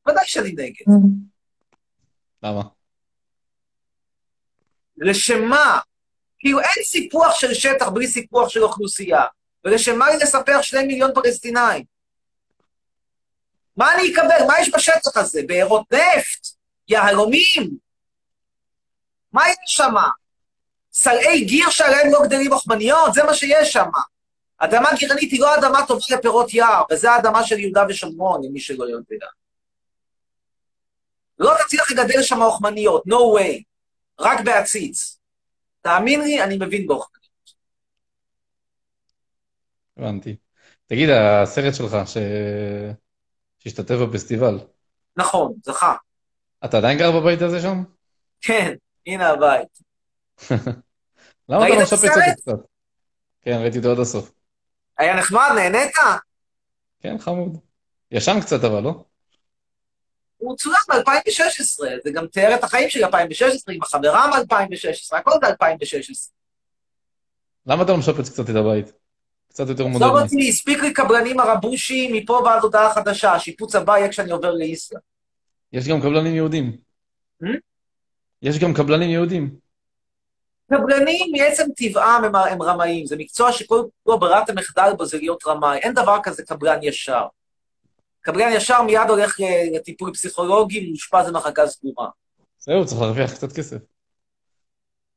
ודאי שאני נגד.
למה?
לשם מה? כאילו אין סיפוח של שטח בלי סיפוח של אוכלוסייה. ולשם מה לי לספח שני מיליון פלסטינאים? מה אני אקבל? מה יש בשטח הזה? בארות נפט? יהלומים? מה יש שם? סלעי גיר שעליהם לא גדלים מוכמניות? זה מה שיש שם. אדמה גירנית היא לא אדמה טובה לפירות יער, וזו האדמה של יהודה ושומרון, למי שלא יודע. לא תצליח לגדל שם אוכמניות, no way. רק בעציץ. תאמין לי, אני מבין באוכמניות.
הבנתי. תגיד, הסרט שלך ש... שהשתתף בפסטיבל,
נכון, זכה.
אתה עדיין גר בבית הזה שם?
כן, הנה הבית.
למה אתה לא משפץ? אותי קצת? כן, ראיתי אותו עד הסוף.
היה נחמד, נהנית?
כן, חמוד. ישן קצת אבל, לא?
הוא צולם ב-2016, זה גם תיאר את החיים שלי 2016, עם החברה מ-2016, הכל ב-2016.
למה אתה לא משפץ קצת את הבית? קצת יותר מודרני.
אותי, הספיק לי קבלנים הרבושי מפה ועד הודעה חדשה, השיפוץ הבא יהיה כשאני עובר לאיסלאם.
יש גם קבלנים יהודים.
Hmm?
יש גם קבלנים יהודים.
קבלנים מעצם טבעם הם, הם רמאים, זה מקצוע שכל כל ברירת המחדל בו זה להיות רמאי, אין דבר כזה קבלן ישר. קבלן ישר מיד הולך ל- לטיפול פסיכולוגי, מאושפז במחלקה סגורה.
זהו, צריך להרוויח קצת כסף.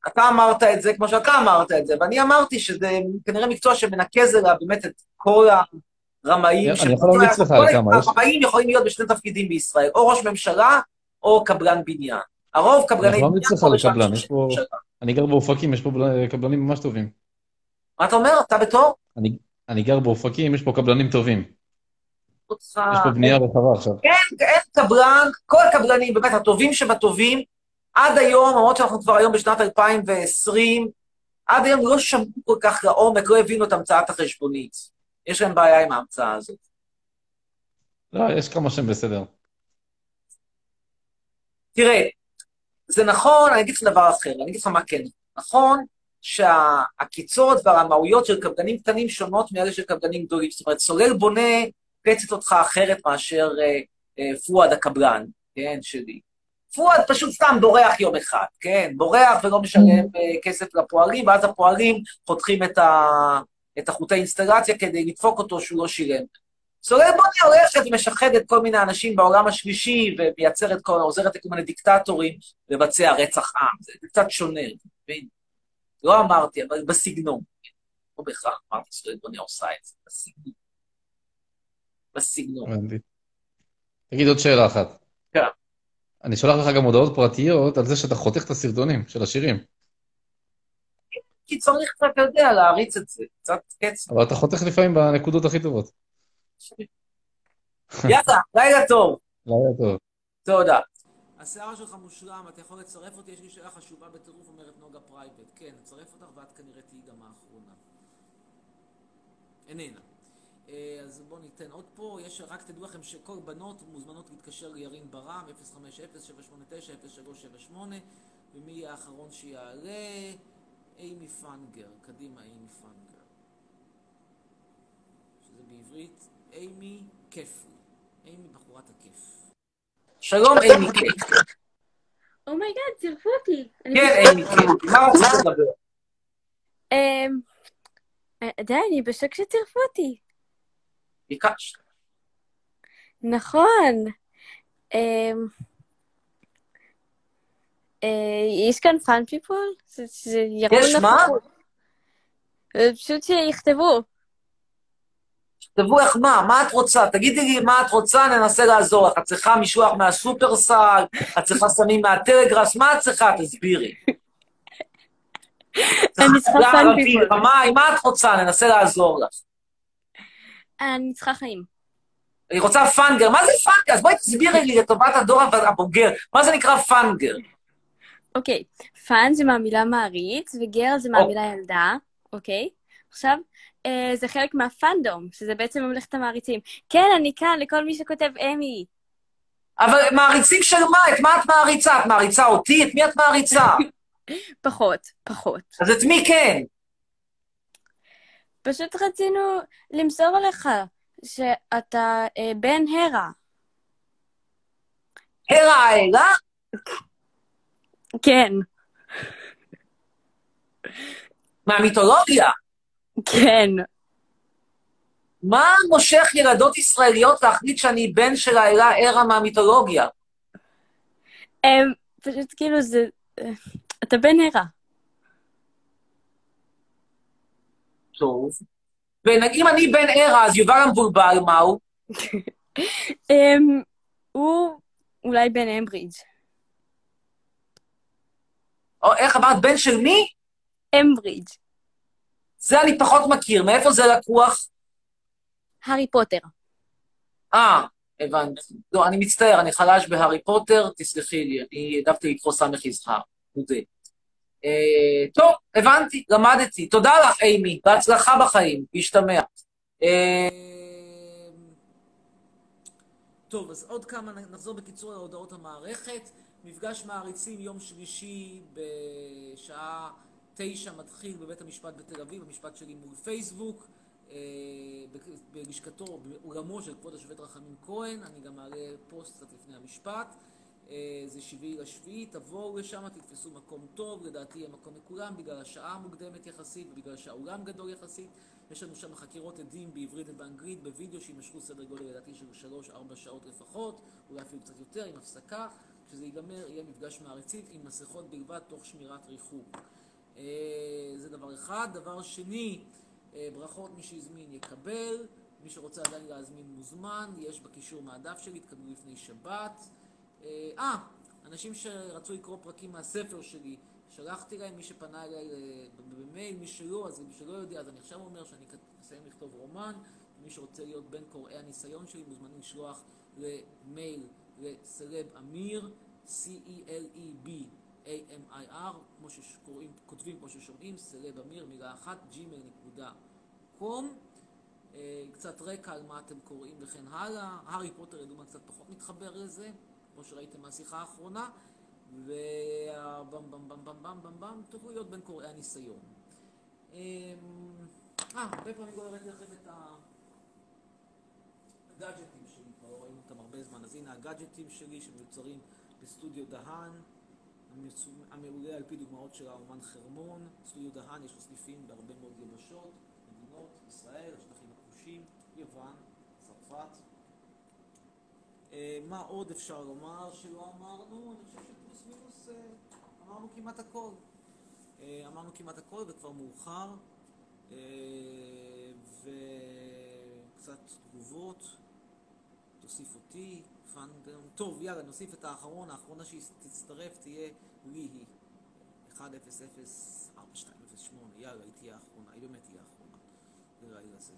אתה אמרת את זה כמו שאתה אמרת את זה, ואני אמרתי שזה כנראה מקצוע שמנקז אליו באמת את כל הרמאים.
אני יכול להמליץ לך על כמה,
הרמאים יכולים להיות בשני תפקידים בישראל, או ראש ממשלה או קבלן בניין. הרוב
אני
קבלני בניין
לך
פה
על
ושם
קבלן,
ראש
יש פה... אני גר באופקים, יש פה בל- קבלנים ממש טובים.
מה אתה אומר? אתה בתור?
אני, אני גר באופקים, יש פה קבלנים טובים.
אותך...
יש פה בנייה רחבה עכשיו.
אין, אין קבלן, כל הקבלנים, באמת, הטובים שבטובים, עד היום, למרות שאנחנו כבר היום בשנת 2020, עד היום לא שמעו כל כך לעומק, לא הבינו את המצאת החשבונית. יש להם בעיה עם ההמצאה הזאת.
לא, יש כמה שהם בסדר.
תראה, זה נכון, אני אגיד לך דבר אחר, אני אגיד לך מה כן. נכון שהעקיצות והרמאויות של קבלנים קטנים שונות מאלה של קבלנים גדולים. זאת אומרת, סולל בונה קצת אותך אחרת מאשר אה, אה, פואד הקבלן, כן, שלי. פואד פשוט סתם בורח יום אחד, כן? בורח ולא משלם אה, כסף לפועלים, ואז הפועלים חותכים את, ה, את החוטי אינסטלציה כדי לדפוק אותו שהוא לא שילם. סולל בוני הולכת ומשחדת כל מיני אנשים בעולם השלישי, ומייצרת כל, עוזרת לכל מיני דיקטטורים לבצע רצח עם. זה קצת שונה, מבין? לא אמרתי, אבל בסגנון. לא בהכרח, אמרתי סולל בוני עושה את זה, בסגנון. בסגנון.
הבנתי. תגיד עוד שאלה אחת.
כן.
אני שולח לך גם הודעות פרטיות על זה שאתה חותך את הסרטונים של השירים.
כי צריך קצת, אתה יודע, להריץ את זה, קצת קצב.
אבל אתה חותך לפעמים בנקודות הכי טובות.
יאללה, לילה טוב.
לילה טוב.
תודה.
השיער שלך מושלם, אתה יכול לצרף אותי, יש לי שאלה חשובה בטירוף, אומרת נוגה פרייבט. כן, נצרף אותך ואת כנראה תהיי גם האחרונה. איננה. אה, אז בואו ניתן עוד פה, יש, רק תדעו לכם שכל בנות מוזמנות להתקשר לירין ברם, 050-789-0378, ומי יהיה האחרון שיעלה? אימי fangirl, קדימה אימי fangirl. שזה בעברית אימי כיפי. אימי בחורת הכיף.
שלום, אימי קייק.
oh my god, צירפו אותי. אני
כן. אימי קייק, מה רצית לדבר?
אמ, אה, די, אני בשוק שצירפו אותי.
ביקשת.
נכון. אה, יש כאן fan people?
יש מה?
אה, פשוט שיכתבו.
תכתבו איך מה, מה את רוצה? תגידי לי מה את רוצה, ננסה לעזור לך. את צריכה משלוח מהסופרסל, את צריכה סמים מהטלגראס, מה את צריכה? תסבירי.
אני צריכה fan
people. מה את רוצה? ננסה לעזור לך.
אני צריכה חיים.
אני רוצה fangirl. מה זה fangirl? אז בואי תסבירי לי לטובת הדור הבוגר, מה זה נקרא fangirl?
אוקיי, fan זה מהמילה מעריץ, ו girl זה מהמילה ילדה, אוקיי? עכשיו, אה, זה חלק מה fandom, שזה בעצם ממלכת המעריצים. כן, אני כאן לכל מי שכותב אמי.
אבל מעריצים של מה? את מה את מעריצה? את מעריצה אותי? את מי את מעריצה?
פחות, פחות.
אז את מי כן?
פשוט רצינו למסור לך שאתה אה, בן הרה.
הרה האלה?
כן.
מהמיתולוגיה.
כן.
מה מושך ילדות ישראליות להחליט שאני בן של האלה הרה מהמיתולוגיה?
הם, פשוט כאילו זה... אתה בן הרה.
טוב. ואם אני בן ערה, אז יובל המבולבל, מה הוא?
הוא אולי בן אמברידג'.
או איך אמרת, בן של מי?
אמברידג'.
זה אני פחות מכיר, מאיפה זה לקוח?
הארי פוטר.
אה, הבנתי. לא, אני מצטער, אני חלש בהארי פוטר, תסלחי לי, אני העדפתי לקרוא סמך יזהר, מודה. אה, טוב, הבנתי, למדתי. תודה לך, אימי, בהצלחה בחיים, להשתמע. אה,
טוב, אז עוד כמה, נחזור בקיצור להודעות המערכת. מפגש מעריצים יום שלישי בשעה תשע מתחיל בבית המשפט בתל אביב, המשפט שלי מול פייסבוק, אה, בלשכתו, באולמו של כבוד השופט רחמים כהן, אני גם מעלה פוסט קצת לפני המשפט. אה, זה שביעי לשביעי, תבואו לשם, תתפסו מקום טוב, לדעתי יהיה מקום לכולם, בגלל השעה המוקדמת יחסית ובגלל שהאולם גדול יחסית. יש לנו שם חקירות עדים בעברית ובאנגלית, בווידאו שיימשכו סדר גודל לדעתי של 3-4 שעות לפחות, אולי אפילו קצת יותר, עם הפסקה. כשזה ייגמר יהיה מפגש מעריצית עם מסכות בלבד, תוך שמירת ריחוק. אה, זה דבר אחד. דבר שני, אה, ברכות מי שהזמין יקבל, מי שרוצה עדיין להזמין מוזמן, יש בקישור מהדף שלי, תקבלו לפני שבת. אה, אנשים שרצו לקרוא פרקים מהספר שלי, שלחתי להם, מי שפנה אליי במייל, מי שלא, אז מי שלא יודע, אז אני עכשיו אומר שאני אסיים לכתוב רומן, מי שרוצה להיות בין קוראי הניסיון שלי, מוזמנים לשלוח למייל לסלב אמיר, C-E-L-E-B A-M-I-R, כמו שקוראים, כותבים כמו ששומעים, סלב אמיר, מילה אחת, gmail.com. קצת רקע על מה אתם קוראים וכן הלאה. הארי פוטר לדוגמה קצת פחות מתחבר לזה, כמו שראיתם מהשיחה האחרונה. ובם בם בם בם בם בם בם, תוכלו להיות בין קוראי הניסיון. אה, הרבה פעמים לא הראיתי לכם את הגאדג'טים שלי, כבר לא ראינו אותם הרבה זמן, אז הנה הגאדג'טים שלי שמיוצרים בסטודיו דהן, המעולה על פי דוגמאות של האומן חרמון. סטודיו דהן יש לו סניפים בהרבה מאוד יבשות, מדינות, ישראל, השטחים הכבושים, יוון, צרפת. מה עוד אפשר לומר שלא אמרנו? אני חושב שפלוס מינוס אמרנו כמעט הכל. אמרנו כמעט הכל וכבר מאוחר. וקצת תגובות. תוסיף אותי, פאנדם. טוב, יאללה, נוסיף את האחרון. האחרונה שתצטרף תהיה ליהי. 1-0-0-4-2-0-8. יאללה, היא תהיה האחרונה. היא באמת תהיה האחרונה. ללילה זה.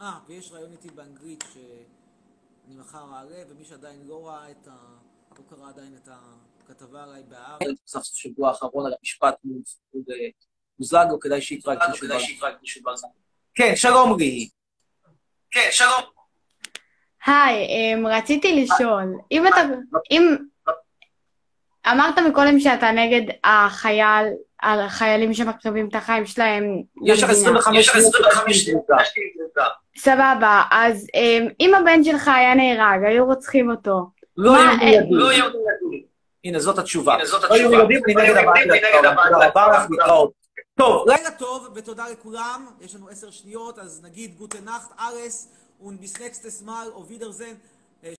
אה, ויש רעיון איתי באנגלית שאני מחר אעלה, ומי שעדיין לא ראה את ה... לא קרא עדיין את הכתבה עליי בהארץ.
סוף שבוע האחרון על המשפט מול בוזגלו, כדאי שיקרא את מישהו בזמן. כן, שלום לי.
כן, שלום.
היי, רציתי לשאול, אם אתה... אם... אמרת מקודם שאתה נגד החייל, החיילים שמקריבים את החיים שלהם
יש לך 25 שניות.
סבבה, אז אם הבן שלך היה נהרג, היו רוצחים אותו.
לא הנה, זאת התשובה. לא היו ילדים, אני נגד הבעיה. תודה רבה לך, להתראות. טוב,
לילה טוב ותודה לכולם. יש לנו עשר שניות, אז נגיד גוטה נאכט, ארס, und bis nächstes Mal, auf Wiedersehen.